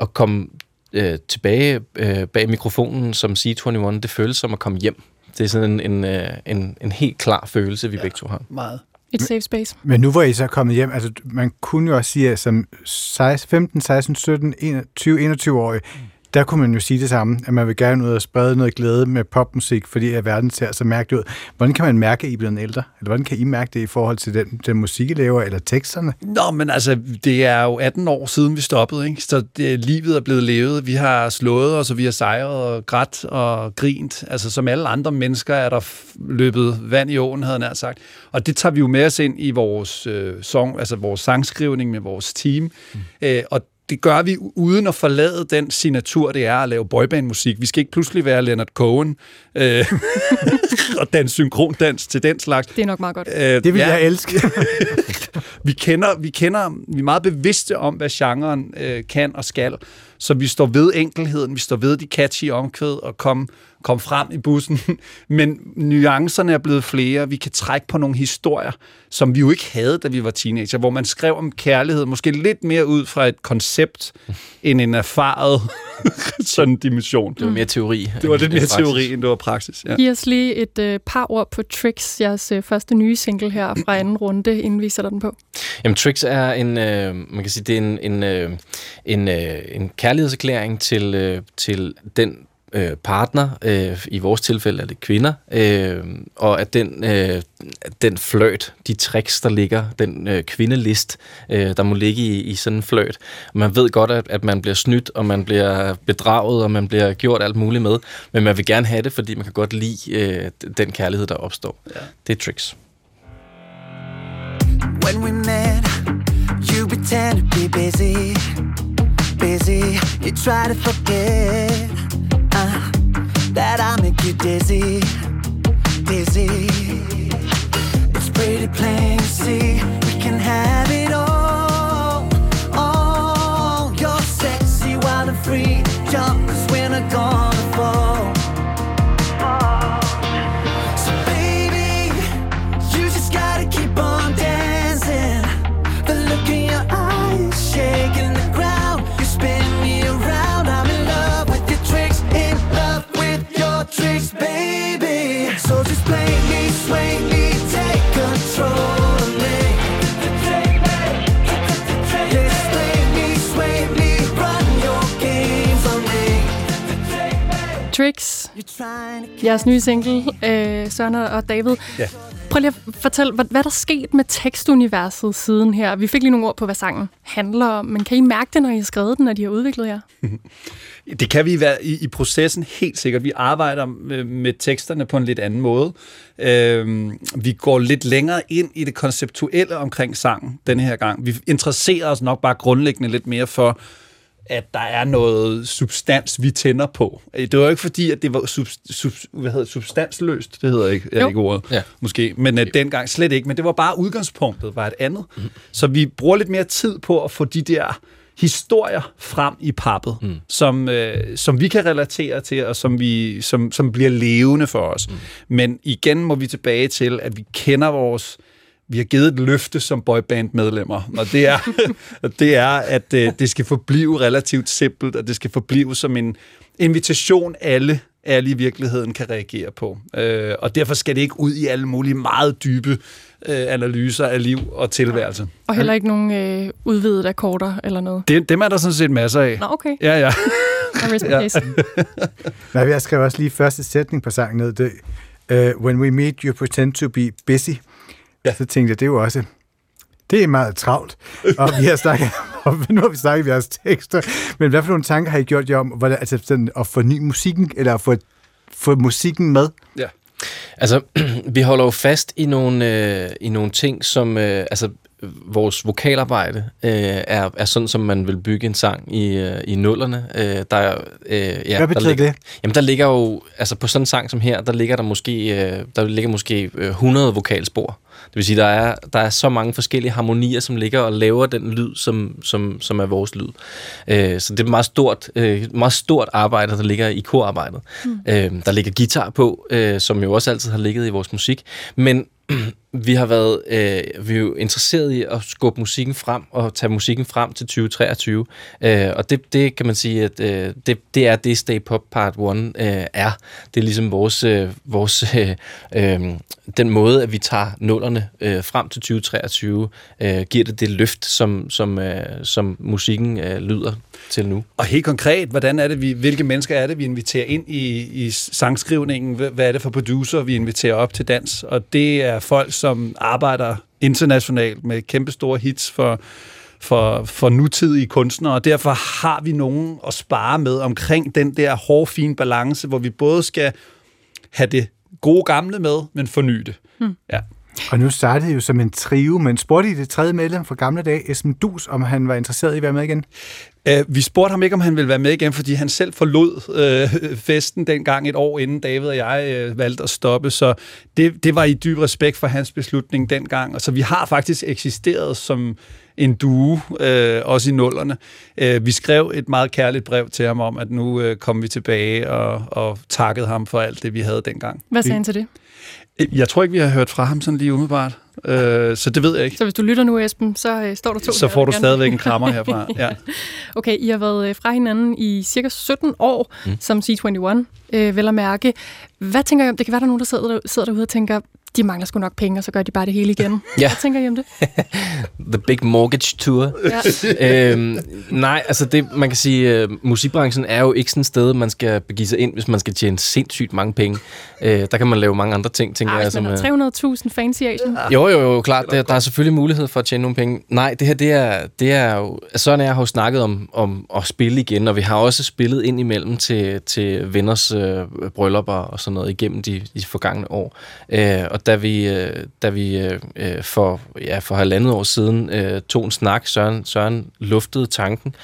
at komme øh, tilbage øh, bag mikrofonen som C21, det føles som at komme hjem. Det er sådan en, en, øh, en, en helt klar følelse, vi ja, begge to har. Meget. Et safe space. Men nu hvor I så er kommet hjem, altså man kunne jo også sige, at som 15, 16, 17, 21, 21 årig, mm der kunne man jo sige det samme, at man vil gerne ud og sprede noget glæde med popmusik, fordi at verden ser så mærkelig ud. Hvordan kan man mærke, at I er blevet ældre? Eller hvordan kan I mærke det i forhold til den, den musik, I laver, eller teksterne? Nå, men altså, det er jo 18 år siden, vi stoppede, ikke? så det, livet er blevet levet. Vi har slået os, og vi har sejret og grædt og grint. Altså, som alle andre mennesker er der løbet vand i åen, havde jeg sagt. Og det tager vi jo med os ind i vores, øh, song, altså vores sangskrivning med vores team. Mm. Æ, og det gør vi uden at forlade den signatur, det er at lave boybandmusik. Vi skal ikke pludselig være Leonard Cohen øh, og danse synkrondans til den slags. Det er nok meget godt. Øh, det vil ja. jeg elske. vi, kender, vi kender, vi er meget bevidste om, hvad genren øh, kan og skal. Så vi står ved enkelheden, vi står ved de catchy omkvæd og kom, kom frem i bussen. Men nuancerne er blevet flere. Vi kan trække på nogle historier, som vi jo ikke havde, da vi var teenager, hvor man skrev om kærlighed, måske lidt mere ud fra et koncept, end en erfaret sådan dimension. Det var mere teori. Det var lidt mere praksis. teori, end det var praksis. Ja. Giv os lige et øh, par ord på Tricks, jeres øh, første nye single her fra anden runde, inden vi sætter den på. Jamen, Tricks er en, øh, man kan sige, det er en, en, øh, en, øh, en kærlighedserklæring til, øh, til den øh, partner, øh, i vores tilfælde er det kvinder, øh, og at den, øh, den fløjt, de tricks, der ligger, den øh, kvindelist, øh, der må ligge i, i sådan en fløjt. Man ved godt, at, at man bliver snydt, og man bliver bedraget, og man bliver gjort alt muligt med, men man vil gerne have det, fordi man kan godt lide øh, den kærlighed, der opstår. Ja. Det er tricks. When we met, you pretend to be busy, busy, you try to forget that I make you dizzy, dizzy. It's pretty plain to see we can have it jeres nye single, øh, Søren og David. Ja. Prøv lige at fortælle, hvad, hvad der er sket med tekstuniverset siden her. Vi fik lige nogle ord på, hvad sangen handler om, men kan I mærke det, når I har skrevet den, når de har udviklet jer? Det kan vi være i, i processen helt sikkert. Vi arbejder med, med teksterne på en lidt anden måde. Øh, vi går lidt længere ind i det konceptuelle omkring sangen denne her gang. Vi interesserer os nok bare grundlæggende lidt mere for at der er noget substans, vi tænder på. Det var jo ikke fordi, at det var sub, sub, hvad hedder, substansløst, det hedder ikke, er ikke ordet, Ja. måske, men uh, dengang slet ikke. Men det var bare udgangspunktet, var et andet. Mm. Så vi bruger lidt mere tid på at få de der historier frem i pappet, mm. som, øh, som vi kan relatere til, og som, vi, som, som bliver levende for os. Mm. Men igen må vi tilbage til, at vi kender vores vi har givet et løfte som boyband-medlemmer, og det er, det er at øh, det skal forblive relativt simpelt, og det skal forblive som en invitation, alle, alle i virkeligheden kan reagere på. Øh, og derfor skal det ikke ud i alle mulige meget dybe øh, analyser af liv og tilværelse. Og heller ikke nogen øh, udvidede akkorder eller noget. Det, dem er der sådan set masser af. Nå, okay. Ja, ja. Ja. Nej, jeg skrev også lige første sætning på sangen ned. Det, uh, when we meet, you pretend to be busy. Ja. Så tænkte jeg, det er jo også... Det er meget travlt. Og vi har snakket om, nu har vi snakket i jeres tekster, men hvad for nogle tanker har I gjort jer om, hvordan, altså sådan at forny musikken, eller at få, få musikken med? Ja. Altså, vi holder jo fast i nogle, øh, i nogle ting, som... Øh, altså, vores vokalarbejde øh, er, er sådan, som man vil bygge en sang i, øh, i nullerne. Øh, der, er, øh, ja, Hvad betyder der ligger, det? Jamen, der ligger jo... Altså, på sådan en sang som her, der ligger der måske, øh, der ligger måske øh, 100 vokalspor. Det vil sige, der er, der er så mange forskellige harmonier, som ligger og laver den lyd, som, som, som er vores lyd. Øh, så det er et meget stort, øh, meget stort arbejde, der ligger i korarbejdet. Mm. Øh, der ligger guitar på, øh, som jo også altid har ligget i vores musik. Men vi har været øh, vi er jo interesseret i at skubbe musikken frem og tage musikken frem til 2023. Øh, og det, det kan man sige, at øh, det, det er det Stay Pop Part 1 øh, er. Det er ligesom vores, øh, vores øh, øh, den måde, at vi tager nullerne øh, frem til 2023, øh, giver det det løft, som, som, øh, som musikken øh, lyder til nu. Og helt konkret, hvordan er det, vi, hvilke mennesker er det, vi inviterer ind i, i sangskrivningen? Hvad er det for producer, vi inviterer op til dans? Og det er folk, som arbejder internationalt med kæmpe store hits for, for, for nutidige kunstnere, og derfor har vi nogen at spare med omkring den der hårfine balance, hvor vi både skal have det gode gamle med, men forny det. Hmm. Ja. Og nu startede I jo som en trio, men spurgte I det tredje medlem fra gamle dage, Esben Dus, om han var interesseret i at være med igen? Uh, vi spurgte ham ikke, om han ville være med igen, fordi han selv forlod uh, festen dengang et år inden David og jeg uh, valgte at stoppe, så det, det var i dyb respekt for hans beslutning dengang. Og så vi har faktisk eksisteret som en duo, uh, også i nullerne. Uh, vi skrev et meget kærligt brev til ham om, at nu uh, kom vi tilbage og, og takkede ham for alt det, vi havde dengang. Hvad sagde han til det? Jeg tror ikke, vi har hørt fra ham sådan lige umiddelbart, uh, så det ved jeg ikke. Så hvis du lytter nu, Esben, så øh, står der to. Så får du gerne- stadigvæk en krammer herfra. Ja. Okay, I har været øh, fra hinanden i cirka 17 år mm. som C21, øh, vel at mærke. Hvad tænker I om? Det kan være, der er nogen, der sidder, der, sidder derude og tænker, de mangler sgu nok penge, og så gør de bare det hele igen. Ja. Hvad tænker I om det? The Big Mortgage Tour. Ja. øhm, nej, altså det, man kan sige, øh, musikbranchen er jo ikke sådan et sted, man skal begive sig ind, hvis man skal tjene sindssygt mange penge. Øh, der kan man lave mange andre ting, tænker Ej, jeg. som, har 300.000 fans i Asien. jo, jo, jo, klart. Der, der er selvfølgelig mulighed for at tjene nogle penge. Nej, det her, det er, det er jo... Søren og jeg har jo snakket om, om at spille igen, og vi har også spillet ind imellem til, til venners øh, bryllupper og sådan noget igennem de, de forgangne år. Øh, og da vi, øh, da vi øh, øh, for, ja, for halvandet år siden øh, tog en snak, Søren, Søren luftede tanken,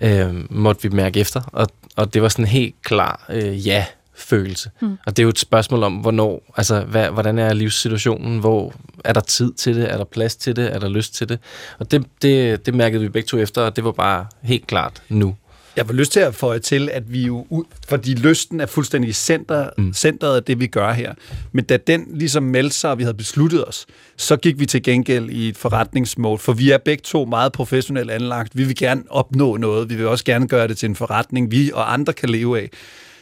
øh, måtte vi mærke efter, og, og det var sådan en helt klar øh, ja følelse. Mm. Mm. Og det er jo et spørgsmål om, hvornår, altså, hvad, hvordan er livssituationen, hvor er der tid til det, er der plads til det, er der lyst til det? Og det, det, det mærkede vi begge to efter, og det var bare helt klart nu. Jeg har lyst til at få til, at vi jo, ud, fordi lysten er fuldstændig center, mm. centret af det, vi gør her. Men da den ligesom meldte sig, og vi havde besluttet os, så gik vi til gengæld i et forretningsmål, for vi er begge to meget professionelt anlagt. Vi vil gerne opnå noget. Vi vil også gerne gøre det til en forretning, vi og andre kan leve af.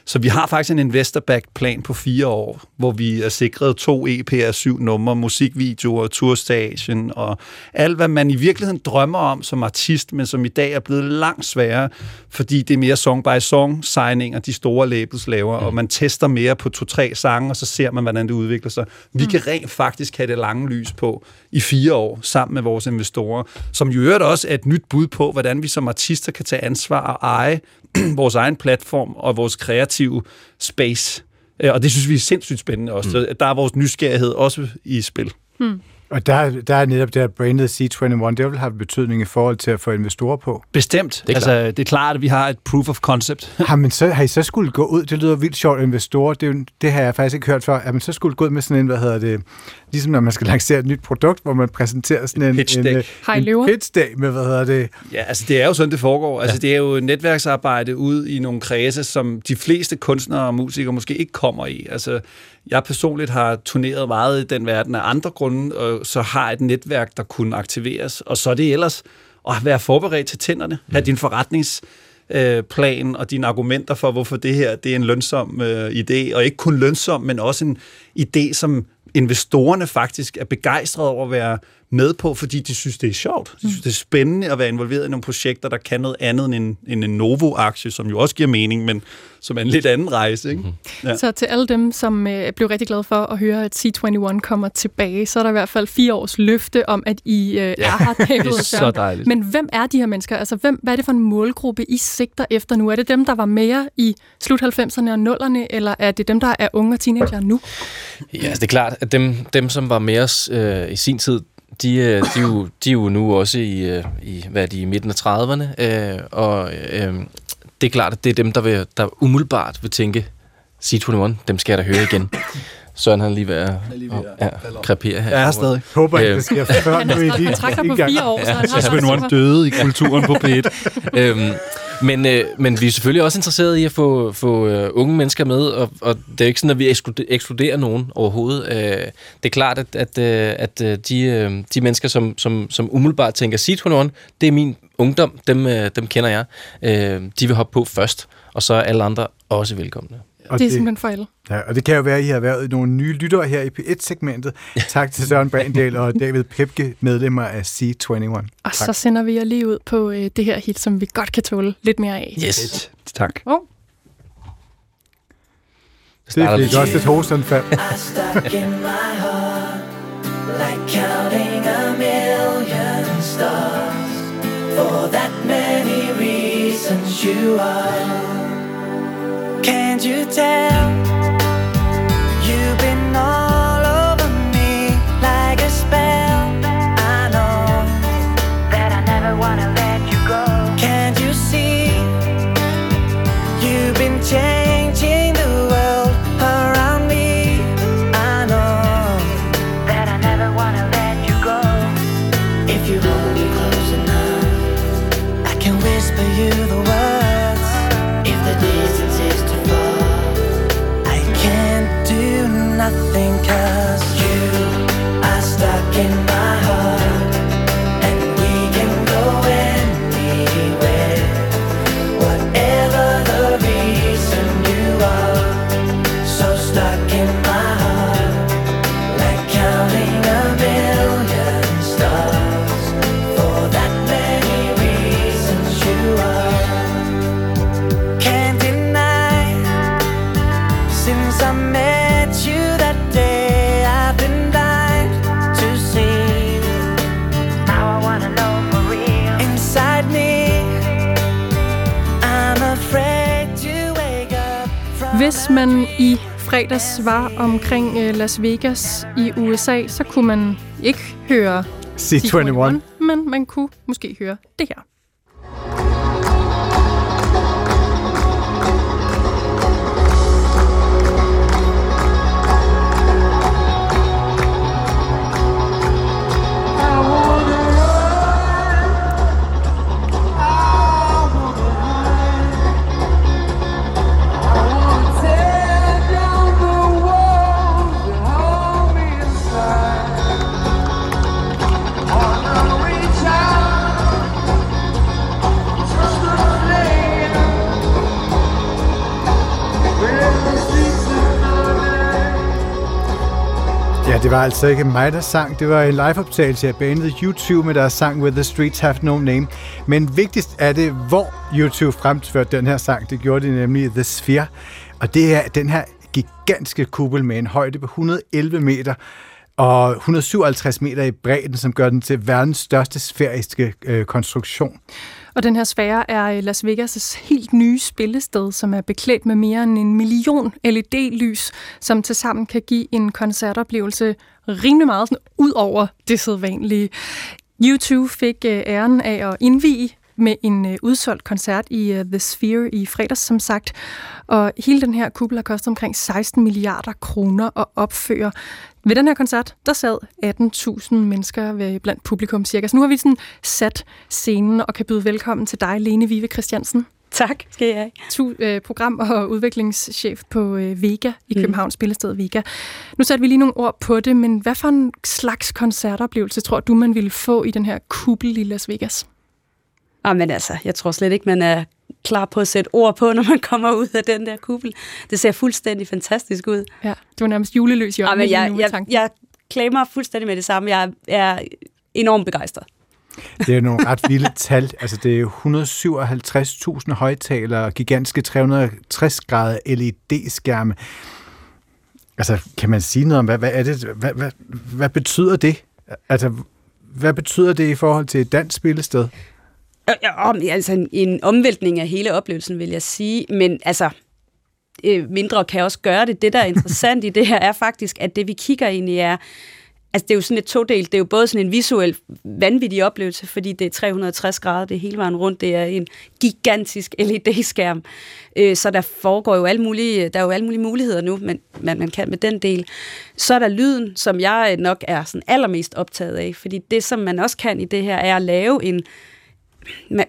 Så vi har faktisk en investor-backed plan på fire år, hvor vi er sikret to EP'er, syv numre, musikvideoer, turstagen og alt, hvad man i virkeligheden drømmer om som artist, men som i dag er blevet langt sværere, fordi det er mere song-by-song signinger, de store labels laver, mm. og man tester mere på to-tre sange, og så ser man, hvordan det udvikler sig. Vi mm. kan rent faktisk have det lange lys på i fire år, sammen med vores investorer, som jo øvrigt også er et nyt bud på, hvordan vi som artister kan tage ansvar og eje vores egen platform og vores kreative space. Øh, Og det synes vi er sindssygt spændende også. Mm. Der er vores nysgerrighed også i spil. Hmm. Og der, der er netop det her branded C21, det vil have betydning i forhold til at få investorer på. Bestemt. Det er, altså, det er klart, at vi har et proof of concept. har, man så, har I så skulle gå ud, det lyder vildt sjovt, investorer, det, er jo, det har jeg faktisk ikke hørt før, at man så skulle gå ud med sådan en, hvad hedder det, ligesom når man skal lancere et nyt produkt, hvor man præsenterer sådan en pitch en, deck. en, en pitch deck med, hvad hedder det? Ja, altså det er jo sådan, det foregår. Altså det er jo netværksarbejde ud i nogle kredse, som de fleste kunstnere og musikere måske ikke kommer i. Altså jeg personligt har turneret meget i den verden af andre grunde, og så har et netværk, der kunne aktiveres. Og så er det ellers at være forberedt til tænderne. Have din forretnings plan og dine argumenter for, hvorfor det her det er en lønsom øh, idé, og ikke kun lønsom, men også en idé, som investorerne faktisk er begejstrede over at være med på, fordi de synes, det er sjovt. De synes, det er spændende at være involveret i nogle projekter, der kan noget andet end en, end en Novo-aktie, som jo også giver mening, men som er en lidt anden rejse. Ikke? Mm-hmm. Ja. Så til alle dem, som øh, blev rigtig glade for at høre, at C21 kommer tilbage, så er der i hvert fald fire års løfte om, at I øh, ja, er her. det er så dejligt. Men hvem er de her mennesker? Altså, hvem, hvad er det for en målgruppe, I sigter efter nu? Er det dem, der var mere i slut 90'erne og 0'erne, eller er det dem, der er unge og teenager nu? Ja, altså, det er klart, at dem, dem som var med os øh, i sin tid, de, øh, de, er jo, de er jo nu også i, øh, i, hvad er de, i midten af 30'erne, øh, og øh, det er klart, at det er dem, der, vil, der umiddelbart vil tænke, C21, dem skal jeg da høre igen. Søren han lige ved at ja, krepere her. Jeg er stadig. Håber ikke, det sker før nu i lige. trækker på fire år, så han har ja, døde i kulturen på P1. øhm, men, øh, men vi er selvfølgelig også interesserede i at få, få øh, unge mennesker med, og, og det er ikke sådan, at vi ekskluderer nogen overhovedet. Øh, det er klart, at, at, øh, at øh, de, øh, de mennesker, som, som, som umiddelbart tænker, C21, det er min ungdom, dem, øh, dem kender jeg. Øh, de vil hoppe på først, og så er alle andre også velkomne. Og det er simpelthen for alle. Ja, og det kan jo være, at I har været nogle nye lyttere her i P1-segmentet. Tak til Søren Brandal og David Pepke, medlemmer af C21. Og tak. så sender vi jer lige ud på øh, det her hit, som vi godt kan tåle lidt mere af. Yes, tak. Oh. Det er fik også et hostanfald. like counting a million stars For that many reasons you are Can't you tell? Hvis man i fredags var omkring øh, Las Vegas i USA, så kunne man ikke høre C21, men man kunne måske høre det her. Det var altså ikke mig, der sang. Det var en liveoptagelse af bandet YouTube med deres sang With the Streets Have No Name. Men vigtigst er det, hvor YouTube fremførte den her sang. Det gjorde de nemlig i The Sphere. Og det er den her gigantiske kuppel med en højde på 111 meter og 157 meter i bredden, som gør den til verdens største sfæriske øh, konstruktion. Og den her sfære er øh, Las Vegas' helt nye spillested, som er beklædt med mere end en million LED-lys, som tilsammen kan give en koncertoplevelse rimelig meget sådan ud over det sædvanlige. U2 fik øh, æren af at indvige med en øh, udsolgt koncert i The Sphere i fredags, som sagt. Og hele den her kuppel har kostet omkring 16 milliarder kroner at opføre. Ved den her koncert, der sad 18.000 mennesker ved, blandt publikum cirka. Så nu har vi sådan sat scenen og kan byde velkommen til dig, Lene Vive Christiansen. Tak skal jeg. Tu, øh, program- og udviklingschef på øh, Vega i Københavns mm. spillested Vega. Nu satte vi lige nogle ord på det, men hvad for en slags koncertoplevelse tror du, man ville få i den her kuppel i Las Vegas? Ah, men altså, jeg tror slet ikke, man er klar på at sætte ord på, når man kommer ud af den der kuppel. Det ser fuldstændig fantastisk ud. Ja, det var nærmest juleløs i øjnene. Men jeg, jeg, jeg klamer fuldstændig med det samme. Jeg er enormt begejstret. Det er nogle ret vilde tal. Altså, det er 157.000 højtalere, gigantiske 360 grader LED-skærme. Altså, kan man sige noget om, hvad, hvad er det? Hvad, hvad, hvad betyder det? Altså, hvad betyder det i forhold til et dansk spillested? Øh, øh, om, altså en, en omvæltning af hele oplevelsen, vil jeg sige. Men altså, øh, mindre kan også gøre det. Det, der er interessant i det her, er faktisk, at det vi kigger ind i er, altså det er jo sådan et todelt, det er jo både sådan en visuel vanvittig oplevelse, fordi det er 360 grader, det er hele vejen rundt, det er en gigantisk LED-skærm, øh, så der foregår jo alle mulige, der er jo alle mulige muligheder nu, men man, man kan med den del. Så er der lyden, som jeg nok er sådan allermest optaget af, fordi det, som man også kan i det her, er at lave en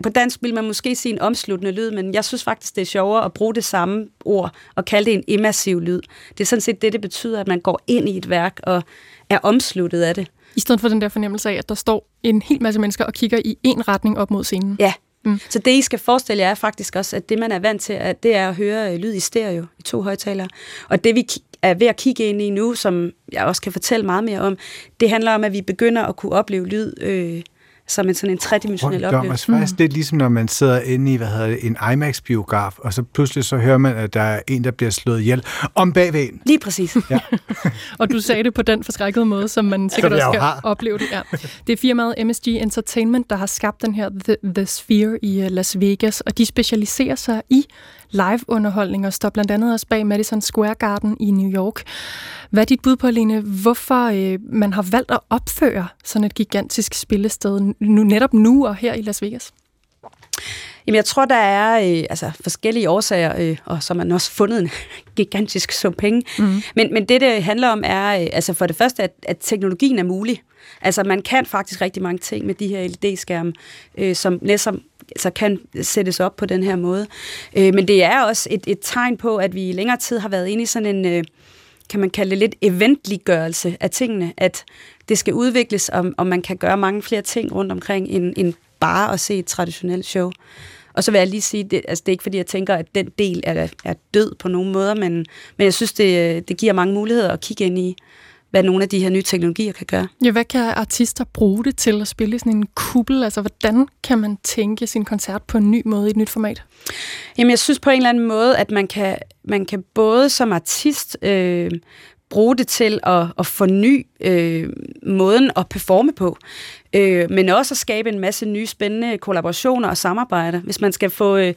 på dansk vil man måske sige en omsluttende lyd, men jeg synes faktisk, det er sjovere at bruge det samme ord og kalde det en immersiv lyd. Det er sådan set det, det betyder, at man går ind i et værk og er omsluttet af det. I stedet for den der fornemmelse af, at der står en hel masse mennesker og kigger i en retning op mod scenen. Ja, Mm. Så det, I skal forestille jer, er faktisk også, at det, man er vant til, at det er at høre øh, lyd i stereo i to højtalere. Og det, vi er ved at kigge ind i nu, som jeg også kan fortælle meget mere om, det handler om, at vi begynder at kunne opleve lyd øh, som en sådan en tredimensionel oplevelse. Altså faktisk mm. det er ligesom, når man sidder inde i hvad hedder det, en IMAX-biograf, og så pludselig så hører man, at der er en, der bliver slået ihjel om bagved en. Lige præcis. Ja. og du sagde det på den forskrækkede måde, som man sikkert også skal har. opleve det. Ja. Det er firmaet MSG Entertainment, der har skabt den her The, The Sphere i øh, Las Vegas, og de specialiserer sig i live-underholdning og står blandt andet også bag Madison Square Garden i New York. Hvad er dit bud på, Lene, hvorfor øh, man har valgt at opføre sådan et gigantisk spillested nu, netop nu og her i Las Vegas? Jamen, jeg tror, der er øh, altså, forskellige årsager, øh, og så har man også fundet en gigantisk sum penge. Mm. Men, men det, det handler om, er øh, altså for det første, at, at teknologien er mulig. Altså, man kan faktisk rigtig mange ting med de her LED-skærme, øh, som næsten altså kan sættes op på den her måde. Øh, men det er også et, et tegn på, at vi i længere tid har været inde i sådan en, øh, kan man kalde det lidt eventliggørelse af tingene, at det skal udvikles, og, og man kan gøre mange flere ting rundt omkring, end, end bare at se et traditionelt show. Og så vil jeg lige sige, det, altså det er ikke fordi, jeg tænker, at den del er, er død på nogen måder, men, men jeg synes, det, øh, det giver mange muligheder at kigge ind i, hvad nogle af de her nye teknologier kan gøre. Ja, hvad kan artister bruge det til at spille sådan en kuppel? Altså, hvordan kan man tænke sin koncert på en ny måde i et nyt format? Jamen, jeg synes på en eller anden måde, at man kan, man kan både som artist øh, bruge det til at, at forny øh, måden at performe på, øh, men også at skabe en masse nye spændende kollaborationer og samarbejder. Hvis man skal få... Øh,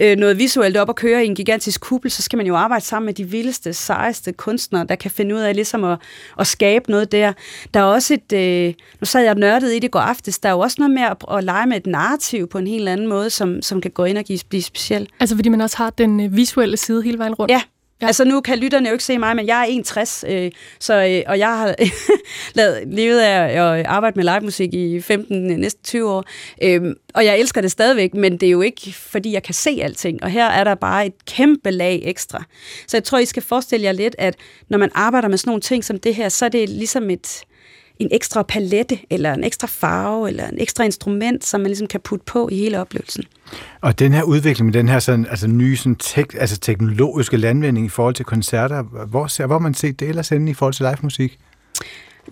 øh, noget visuelt op at køre i en gigantisk kuppel, så skal man jo arbejde sammen med de vildeste, sejeste kunstnere, der kan finde ud af ligesom at, at skabe noget der. Der er også et, øh, nu sad jeg nørdet i det går aftes, der er jo også noget med at, at lege med et narrativ på en helt anden måde, som, som kan gå ind og give, blive specielt. Altså fordi man også har den øh, visuelle side hele vejen rundt? Ja, Ja. Altså nu kan lytterne jo ikke se mig, men jeg er 61, øh, så, øh, og jeg har lavet, levet af at arbejde med livemusik i 15, øh, næsten 20 år. Øh, og jeg elsker det stadigvæk, men det er jo ikke, fordi jeg kan se alting. Og her er der bare et kæmpe lag ekstra. Så jeg tror, I skal forestille jer lidt, at når man arbejder med sådan nogle ting som det her, så er det ligesom et, en ekstra palette, eller en ekstra farve, eller en ekstra instrument, som man ligesom kan putte på i hele oplevelsen. Og den her udvikling med den her sådan, altså nye sådan tek, altså teknologiske landvinding i forhold til koncerter, hvor, ser, hvor man set det ellers henne i forhold til live musik?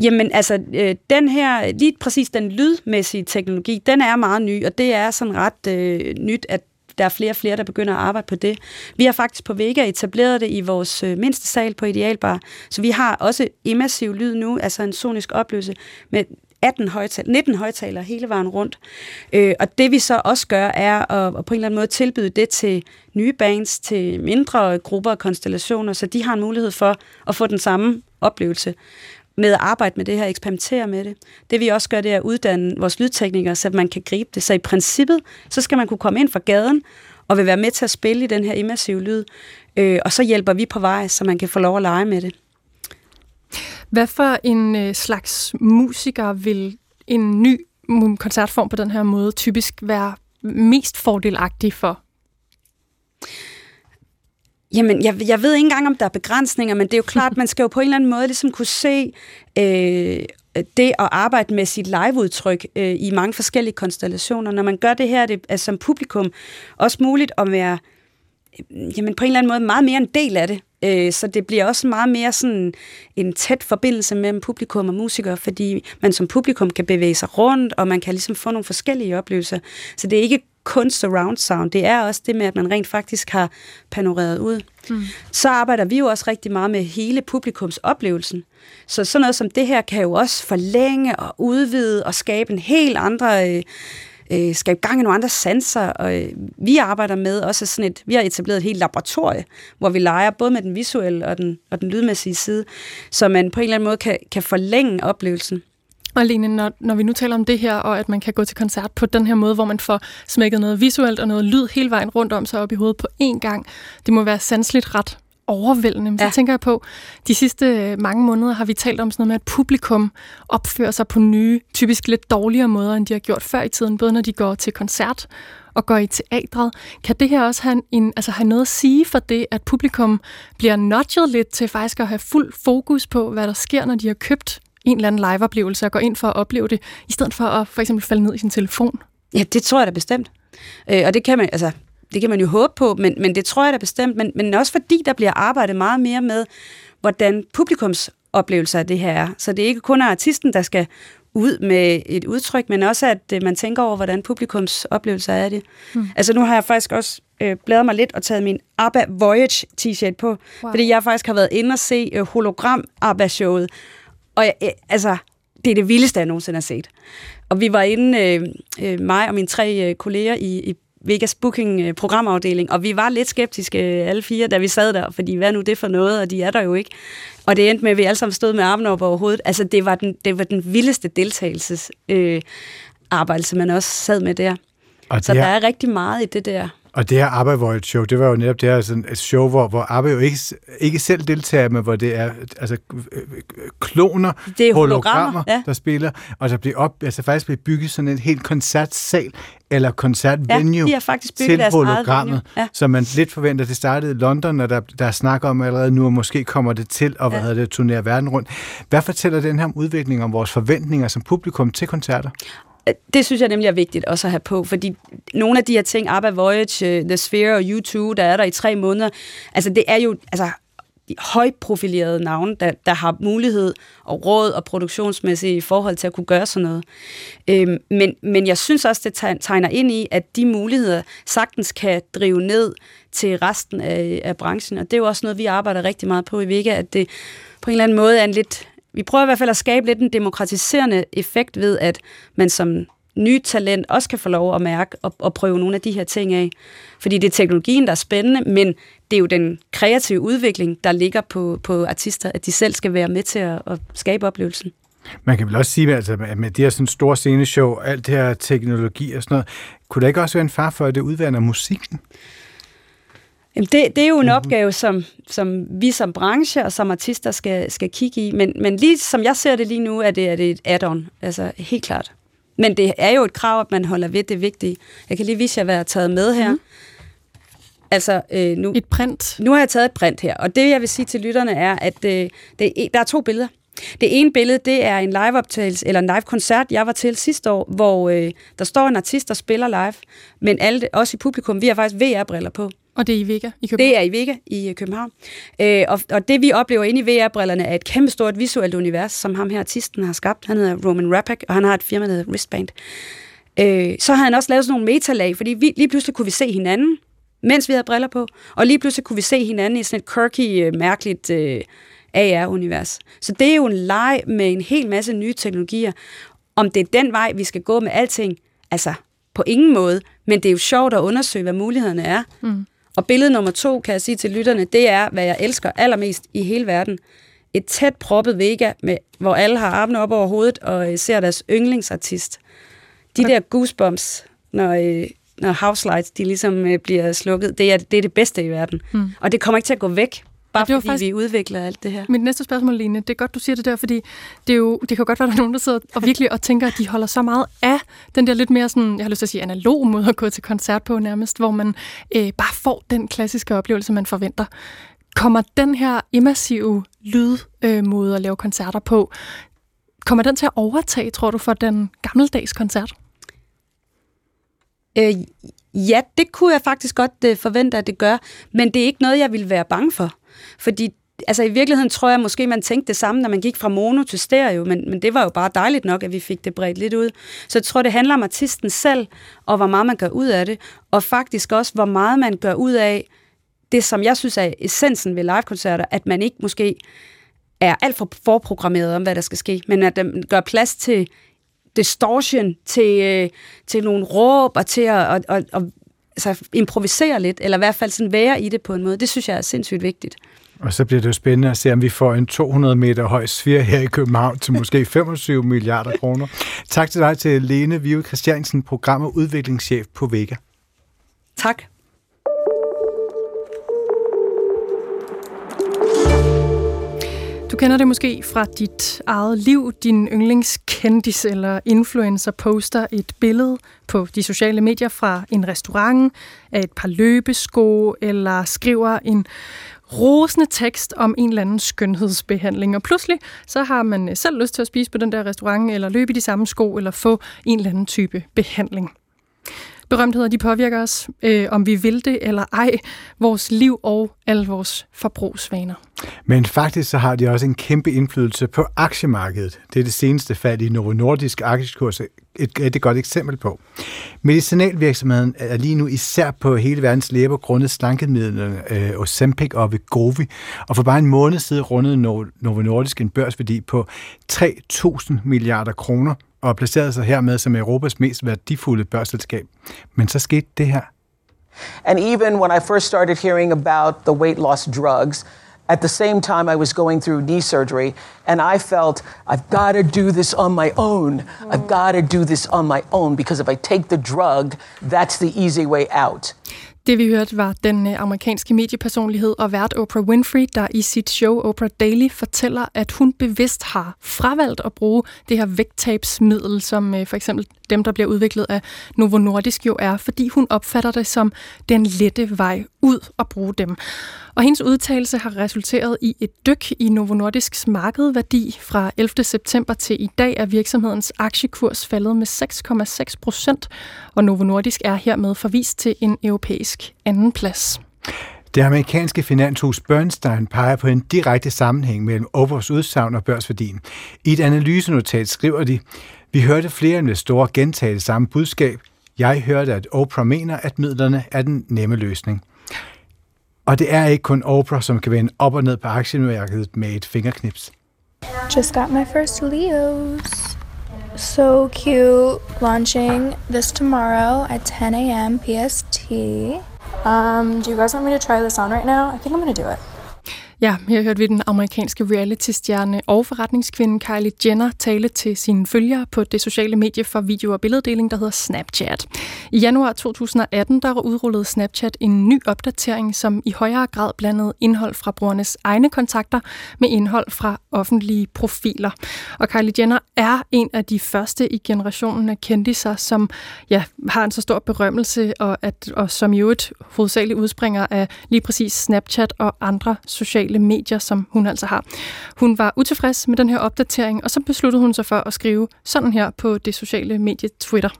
Jamen altså, øh, den her, lige præcis den lydmæssige teknologi, den er meget ny, og det er sådan ret øh, nyt, at der er flere og flere, der begynder at arbejde på det. Vi har faktisk på Vega etableret det i vores øh, mindste sal på Idealbar, så vi har også immersiv lyd nu, altså en sonisk opløse med 18 højtaler, 19 højtalere hele vejen rundt. Øh, og det vi så også gør, er at, at på en eller anden måde tilbyde det til nye bands, til mindre grupper og konstellationer, så de har en mulighed for at få den samme oplevelse med at arbejde med det her, eksperimentere med det. Det vi også gør, det er at uddanne vores lydteknikere, så man kan gribe det. Så i princippet, så skal man kunne komme ind fra gaden, og vil være med til at spille i den her immersive lyd. Øh, og så hjælper vi på vej, så man kan få lov at lege med det. Hvad for en øh, slags musiker vil en ny mm, koncertform på den her måde typisk være mest fordelagtig for? Jamen, jeg, jeg ved ikke engang, om der er begrænsninger, men det er jo klart, man skal jo på en eller anden måde ligesom kunne se øh, det at arbejde med sit liveudtryk øh, i mange forskellige konstellationer. Når man gør det her det er som publikum også muligt at være øh, jamen, på en eller anden måde meget mere en del af det. Øh, så det bliver også meget mere sådan en tæt forbindelse mellem publikum og musikere, fordi man som publikum kan bevæge sig rundt, og man kan ligesom få nogle forskellige oplevelser. Så det er ikke kun surround sound, det er også det med, at man rent faktisk har panoreret ud. Mm. Så arbejder vi jo også rigtig meget med hele publikums oplevelsen. Så sådan noget som det her kan jo også forlænge og udvide og skabe en helt andre... Øh, øh, skabe gang i nogle andre sanser, og øh, vi arbejder med også sådan et, vi har etableret et helt laboratorie, hvor vi leger både med den visuelle og den, og den lydmæssige side, så man på en eller anden måde kan, kan forlænge oplevelsen. Og Lene, når, når vi nu taler om det her, og at man kan gå til koncert på den her måde, hvor man får smækket noget visuelt og noget lyd hele vejen rundt om sig op i hovedet på én gang, det må være sandsligt ret overvældende. Men ja. så tænker jeg på, de sidste øh, mange måneder har vi talt om sådan noget med, at publikum opfører sig på nye, typisk lidt dårligere måder, end de har gjort før i tiden, både når de går til koncert og går i teatret. Kan det her også have, en, altså have noget at sige for det, at publikum bliver nudget lidt til faktisk at have fuld fokus på, hvad der sker, når de har købt en eller anden liveoplevelse og går ind for at opleve det, i stedet for at for eksempel falde ned i sin telefon? Ja, det tror jeg da bestemt. Øh, og det kan man, altså, det kan man jo håbe på, men, men det tror jeg da bestemt. Men, men også fordi der bliver arbejdet meget mere med, hvordan publikums oplevelser af det her er. Så det er ikke kun artisten, der skal ud med et udtryk, men også at øh, man tænker over, hvordan publikums oplevelser er det. Mm. Altså nu har jeg faktisk også øh, bladret mig lidt og taget min ABBA Voyage t-shirt på, wow. fordi jeg faktisk har været inde og se øh, hologram ABBA-showet, og jeg, øh, altså, det er det vildeste, jeg nogensinde har set. Og vi var inde, øh, øh, mig og mine tre øh, kolleger i, i Vegas Booking øh, programafdeling, og vi var lidt skeptiske alle fire, da vi sad der, fordi hvad nu det for noget, og de er der jo ikke. Og det endte med, at vi alle sammen stod med armene op over hovedet. Altså, det var den, det var den vildeste deltagelses øh, arbejde, som man også sad med der. Og Så der er rigtig meget i det der. Og det her Void Show, det var jo netop det her sådan et show, hvor, hvor ABBA jo ikke, ikke selv deltager, men hvor det er altså, kloner, det er hologrammer, ja. der spiller, og der bliver op, altså faktisk bliver bygget sådan en helt koncertsal eller koncertvenue ja, de har faktisk til hologrammet, ja. så man lidt forventer, det startede i London, og der, der snakker om allerede nu, og måske kommer det til at ja. det, turnere verden rundt. Hvad fortæller den her om udviklingen om vores forventninger som publikum til koncerter? Det synes jeg nemlig er vigtigt også at have på, fordi nogle af de her ting, ABBA Voyage, øh, The Sphere og U2, der er der i tre måneder, altså det er jo altså, de højprofilerede navne, der, der har mulighed og råd og produktionsmæssigt i forhold til at kunne gøre sådan noget. Øhm, men, men jeg synes også, det tegner ind i, at de muligheder sagtens kan drive ned til resten af, af branchen, og det er jo også noget, vi arbejder rigtig meget på i Vega, at det på en eller anden måde er en lidt vi prøver i hvert fald at skabe lidt en demokratiserende effekt ved, at man som nyt talent også kan få lov at mærke og, og prøve nogle af de her ting af. Fordi det er teknologien, der er spændende, men det er jo den kreative udvikling, der ligger på, på artister, at de selv skal være med til at, at skabe oplevelsen. Man kan vel også sige, altså, at med det her sådan store sceneshow, alt det her teknologi og sådan noget, kunne der ikke også være en far for, at det udvander musikken? Jamen det, det er jo en mm-hmm. opgave, som, som vi som branche og som artister skal, skal kigge i. Men, men lige som jeg ser det lige nu, er det, er det et add-on. Altså helt klart. Men det er jo et krav, at man holder ved det vigtige. Jeg kan lige vise jer, hvad jeg har taget med her. Mm. Altså, øh, nu, et print. Nu har jeg taget et print her, og det jeg vil sige til lytterne er, at øh, det, der er to billeder. Det ene billede, det er en liveoptagelse, eller en live-koncert, jeg var til sidste år, hvor øh, der står en artist, der spiller live, men alle, også i publikum, vi har faktisk VR-briller på. Og det er i Vega i København? Det er i Vega i øh, København. Øh, og, og det vi oplever inde i VR-brillerne er et kæmpestort visuelt univers, som ham her artisten har skabt. Han hedder Roman Rapak, og han har et firma, der hedder Wristband. Øh, så har han også lavet sådan nogle metalag, fordi vi, lige pludselig kunne vi se hinanden, mens vi havde briller på, og lige pludselig kunne vi se hinanden i sådan et quirky, øh, mærkeligt øh, AR-univers. Så det er jo en leg med en hel masse nye teknologier. Om det er den vej, vi skal gå med alting, altså på ingen måde, men det er jo sjovt at undersøge, hvad mulighederne er. Mm. Og billede nummer to, kan jeg sige til lytterne, det er, hvad jeg elsker allermest i hele verden. et tæt proppet Vega, med, hvor alle har armene op over hovedet og øh, ser deres yndlingsartist. De der goosebumps, når, øh, når house lights de ligesom øh, bliver slukket, det er, det er det bedste i verden. Mm. Og det kommer ikke til at gå væk, bare det var fordi faktisk- vi udvikler alt det her. Mit næste spørgsmål, Line, det er godt, du siger det der, fordi det, er jo, det kan jo godt være, at der er nogen, der sidder og virkelig og tænker, at de holder så meget af den der lidt mere sådan, jeg har lyst til at sige analog måde at gå til koncert på nærmest, hvor man øh, bare får den klassiske oplevelse, man forventer. Kommer den her immersive lydmåde øh, måde at lave koncerter på, kommer den til at overtage, tror du, for den gammeldags koncert? Øh, ja, det kunne jeg faktisk godt øh, forvente, at det gør, men det er ikke noget, jeg ville være bange for. Fordi altså, i virkeligheden tror jeg måske, man tænkte det samme, når man gik fra mono til stereo, men, men det var jo bare dejligt nok, at vi fik det bredt lidt ud. Så jeg tror, det handler om artisten selv, og hvor meget man gør ud af det, og faktisk også, hvor meget man gør ud af det, som jeg synes er essensen ved livekoncerter, at man ikke måske er alt for forprogrammeret om, hvad der skal ske, men at man gør plads til distortion, til, øh, til nogle råb, og til at, at, at, at altså, improvisere lidt, eller i hvert fald sådan være i det på en måde. Det synes jeg er sindssygt vigtigt. Og så bliver det jo spændende at se, om vi får en 200 meter høj sfære her i København til måske 25 milliarder kroner. Tak til dig til Lene Vive Christiansen, program- og udviklingschef på Vega. Tak. Du kender det måske fra dit eget liv. Din yndlingskendis eller influencer poster et billede på de sociale medier fra en restaurant, af et par løbesko, eller skriver en rosende tekst om en eller anden skønhedsbehandling. Og pludselig så har man selv lyst til at spise på den der restaurant, eller løbe i de samme sko, eller få en eller anden type behandling. Berømtheder, de påvirker os, øh, om vi vil det eller ej, vores liv og alle vores forbrugsvaner. Men faktisk så har de også en kæmpe indflydelse på aktiemarkedet. Det er det seneste fald i Novo Nordisk aktiekurs et, et, godt eksempel på. Medicinalvirksomheden er lige nu især på hele verdens læber grundet slankemidlerne øh, Ozempic og Wegovy, og for bare en måned siden rundede Novo, Novo Nordisk en børsværdi på 3.000 milliarder kroner, og placerede sig hermed som Europas mest værdifulde børsselskab. Men så skete det her. And even when I first started hearing about the weight loss drugs, at the same time I was going through knee surgery, and I felt I've got to do this on my own. I've got to do this on my own because if I take the drug, that's the easy way out. Det vi hørte var den øh, amerikanske mediepersonlighed og vært Oprah Winfrey, der i sit show Oprah Daily fortæller, at hun bevidst har fravalgt at bruge det her vægttabsmiddel, som øh, for eksempel dem, der bliver udviklet af Novo Nordisk jo er, fordi hun opfatter det som den lette vej ud at bruge dem. Og hendes udtalelse har resulteret i et dyk i Novo Nordisks markedværdi. Fra 11. september til i dag er virksomhedens aktiekurs faldet med 6,6 procent, og Novo Nordisk er hermed forvist til en europæisk andenplads. Det amerikanske finanshus Bernstein peger på en direkte sammenhæng mellem Overs udsagn og børsværdien. I et analysenotat skriver de, vi hørte flere investorer gentage det samme budskab. Jeg hørte, at Oprah mener, at midlerne er den nemme løsning. Og det er ikke kun Oprah, som kan vende op og ned på aktiemarkedet med et fingerknips. Just got my first Leos. So cute. Launching this tomorrow at 10 a.m. PST. Um, do you guys want me to try this on right now? I think I'm gonna do it. Ja, her hørte vi den amerikanske reality-stjerne og forretningskvinde Kylie Jenner tale til sine følgere på det sociale medie for video- og billeddeling, der hedder Snapchat. I januar 2018 der udrullede Snapchat en ny opdatering, som i højere grad blandede indhold fra brugernes egne kontakter med indhold fra offentlige profiler. Og Kylie Jenner er en af de første i generationen af kendiser, som ja, har en så stor berømmelse, og, at, og som i øvrigt hovedsageligt udspringer af lige præcis Snapchat og andre sociale medier, som hun altså har. Hun var utilfreds med den her opdatering, og så besluttede hun sig for at skrive sådan her på det sociale medie Twitter.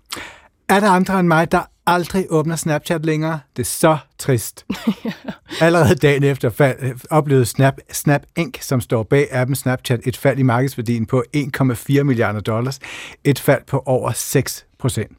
Er der andre end mig, der aldrig åbner Snapchat længere? Det er så trist. Allerede dagen efter fald, oplevede Snap, Snap Inc., som står bag appen Snapchat, et fald i markedsværdien på 1,4 milliarder dollars. Et fald på over 6 procent.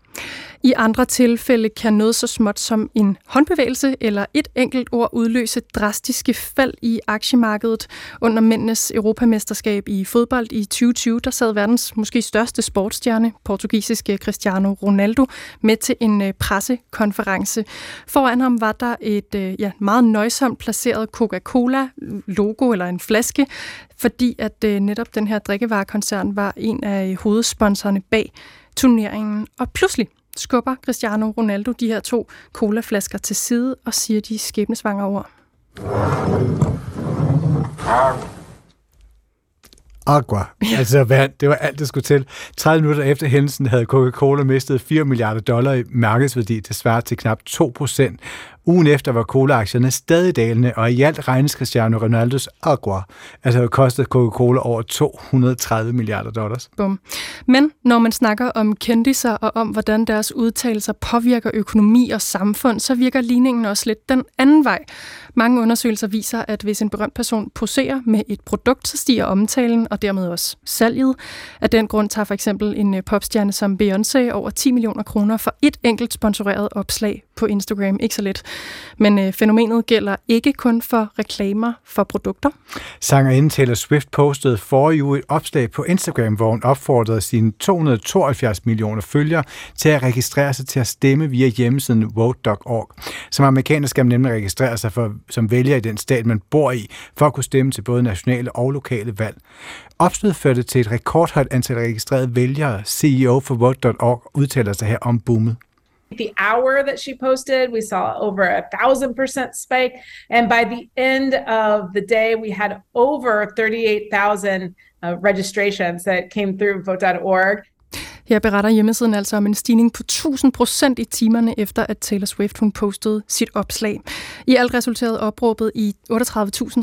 I andre tilfælde kan noget så småt som en håndbevægelse eller et enkelt ord udløse drastiske fald i aktiemarkedet. Under mændenes europamesterskab i fodbold i 2020, der sad verdens måske største sportsstjerne, portugisiske Cristiano Ronaldo, med til en øh, pressekonference. Foran ham var der et øh, ja, meget nøjsomt placeret Coca-Cola-logo eller en flaske, fordi at øh, netop den her drikkevarekoncern var en af hovedsponsorerne bag turneringen. Og pludselig skubber Cristiano Ronaldo de her to colaflasker til side og siger de skæbnesvangre ord. Agua, altså vand, det var alt, det skulle til. 30 minutter efter hændelsen havde Coca-Cola mistet 4 milliarder dollar i markedsværdi, det svarer til knap 2 procent. Ugen efter var cola-aktierne stadig dalende, og i alt regnes Cristiano Ronaldos Agua, altså det kostede Coca-Cola over 230 milliarder dollars. Bum. Men når man snakker om kendiser og om, hvordan deres udtalelser påvirker økonomi og samfund, så virker ligningen også lidt den anden vej. Mange undersøgelser viser, at hvis en berømt person poserer med et produkt, så stiger omtalen og dermed også salget. Af den grund tager for eksempel en øh, popstjerne som Beyoncé over 10 millioner kroner for et enkelt sponsoreret opslag på Instagram. Ikke så let. Men øh, fænomenet gælder ikke kun for reklamer for produkter. Sangerinden Taylor Swift postede for uge et opslag på Instagram, hvor hun opfordrede sine 272 millioner følgere til at registrere sig til at stemme via hjemmesiden vote.org. Som amerikaner skal man nemlig registrere sig for, som vælger i den stat, man bor i, for at kunne stemme til både nationale og lokale valg. Opstødet førte til et rekordhøjt antal registrerede vælgere. CEO for Vote.org udtaler sig her om boomet. the hour that she posted, we saw over a thousand percent spike. And by the end of the day, we had over 38,000 uh, registrations that came through vote.org. Her beretter hjemmesiden altså om en stigning på 1000 procent i timerne efter, at Taylor Swift hun postede sit opslag. I alt resulterede opråbet i 38.000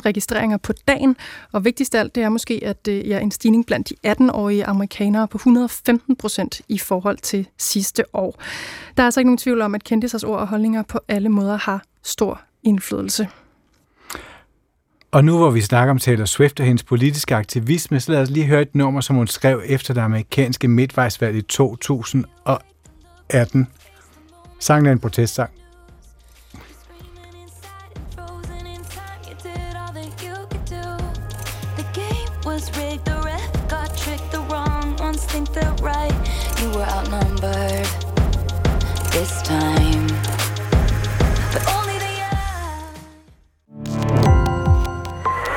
registreringer på dagen, og vigtigst af alt det er måske, at øh, det er en stigning blandt de 18-årige amerikanere på 115 procent i forhold til sidste år. Der er altså ikke nogen tvivl om, at kendtisers ord og holdninger på alle måder har stor indflydelse. Og nu hvor vi snakker om Taylor Swift og hendes politiske aktivisme, så lad os lige høre et nummer, som hun skrev efter det amerikanske midtvejsvalg i 2018. Sangen er en protestsang.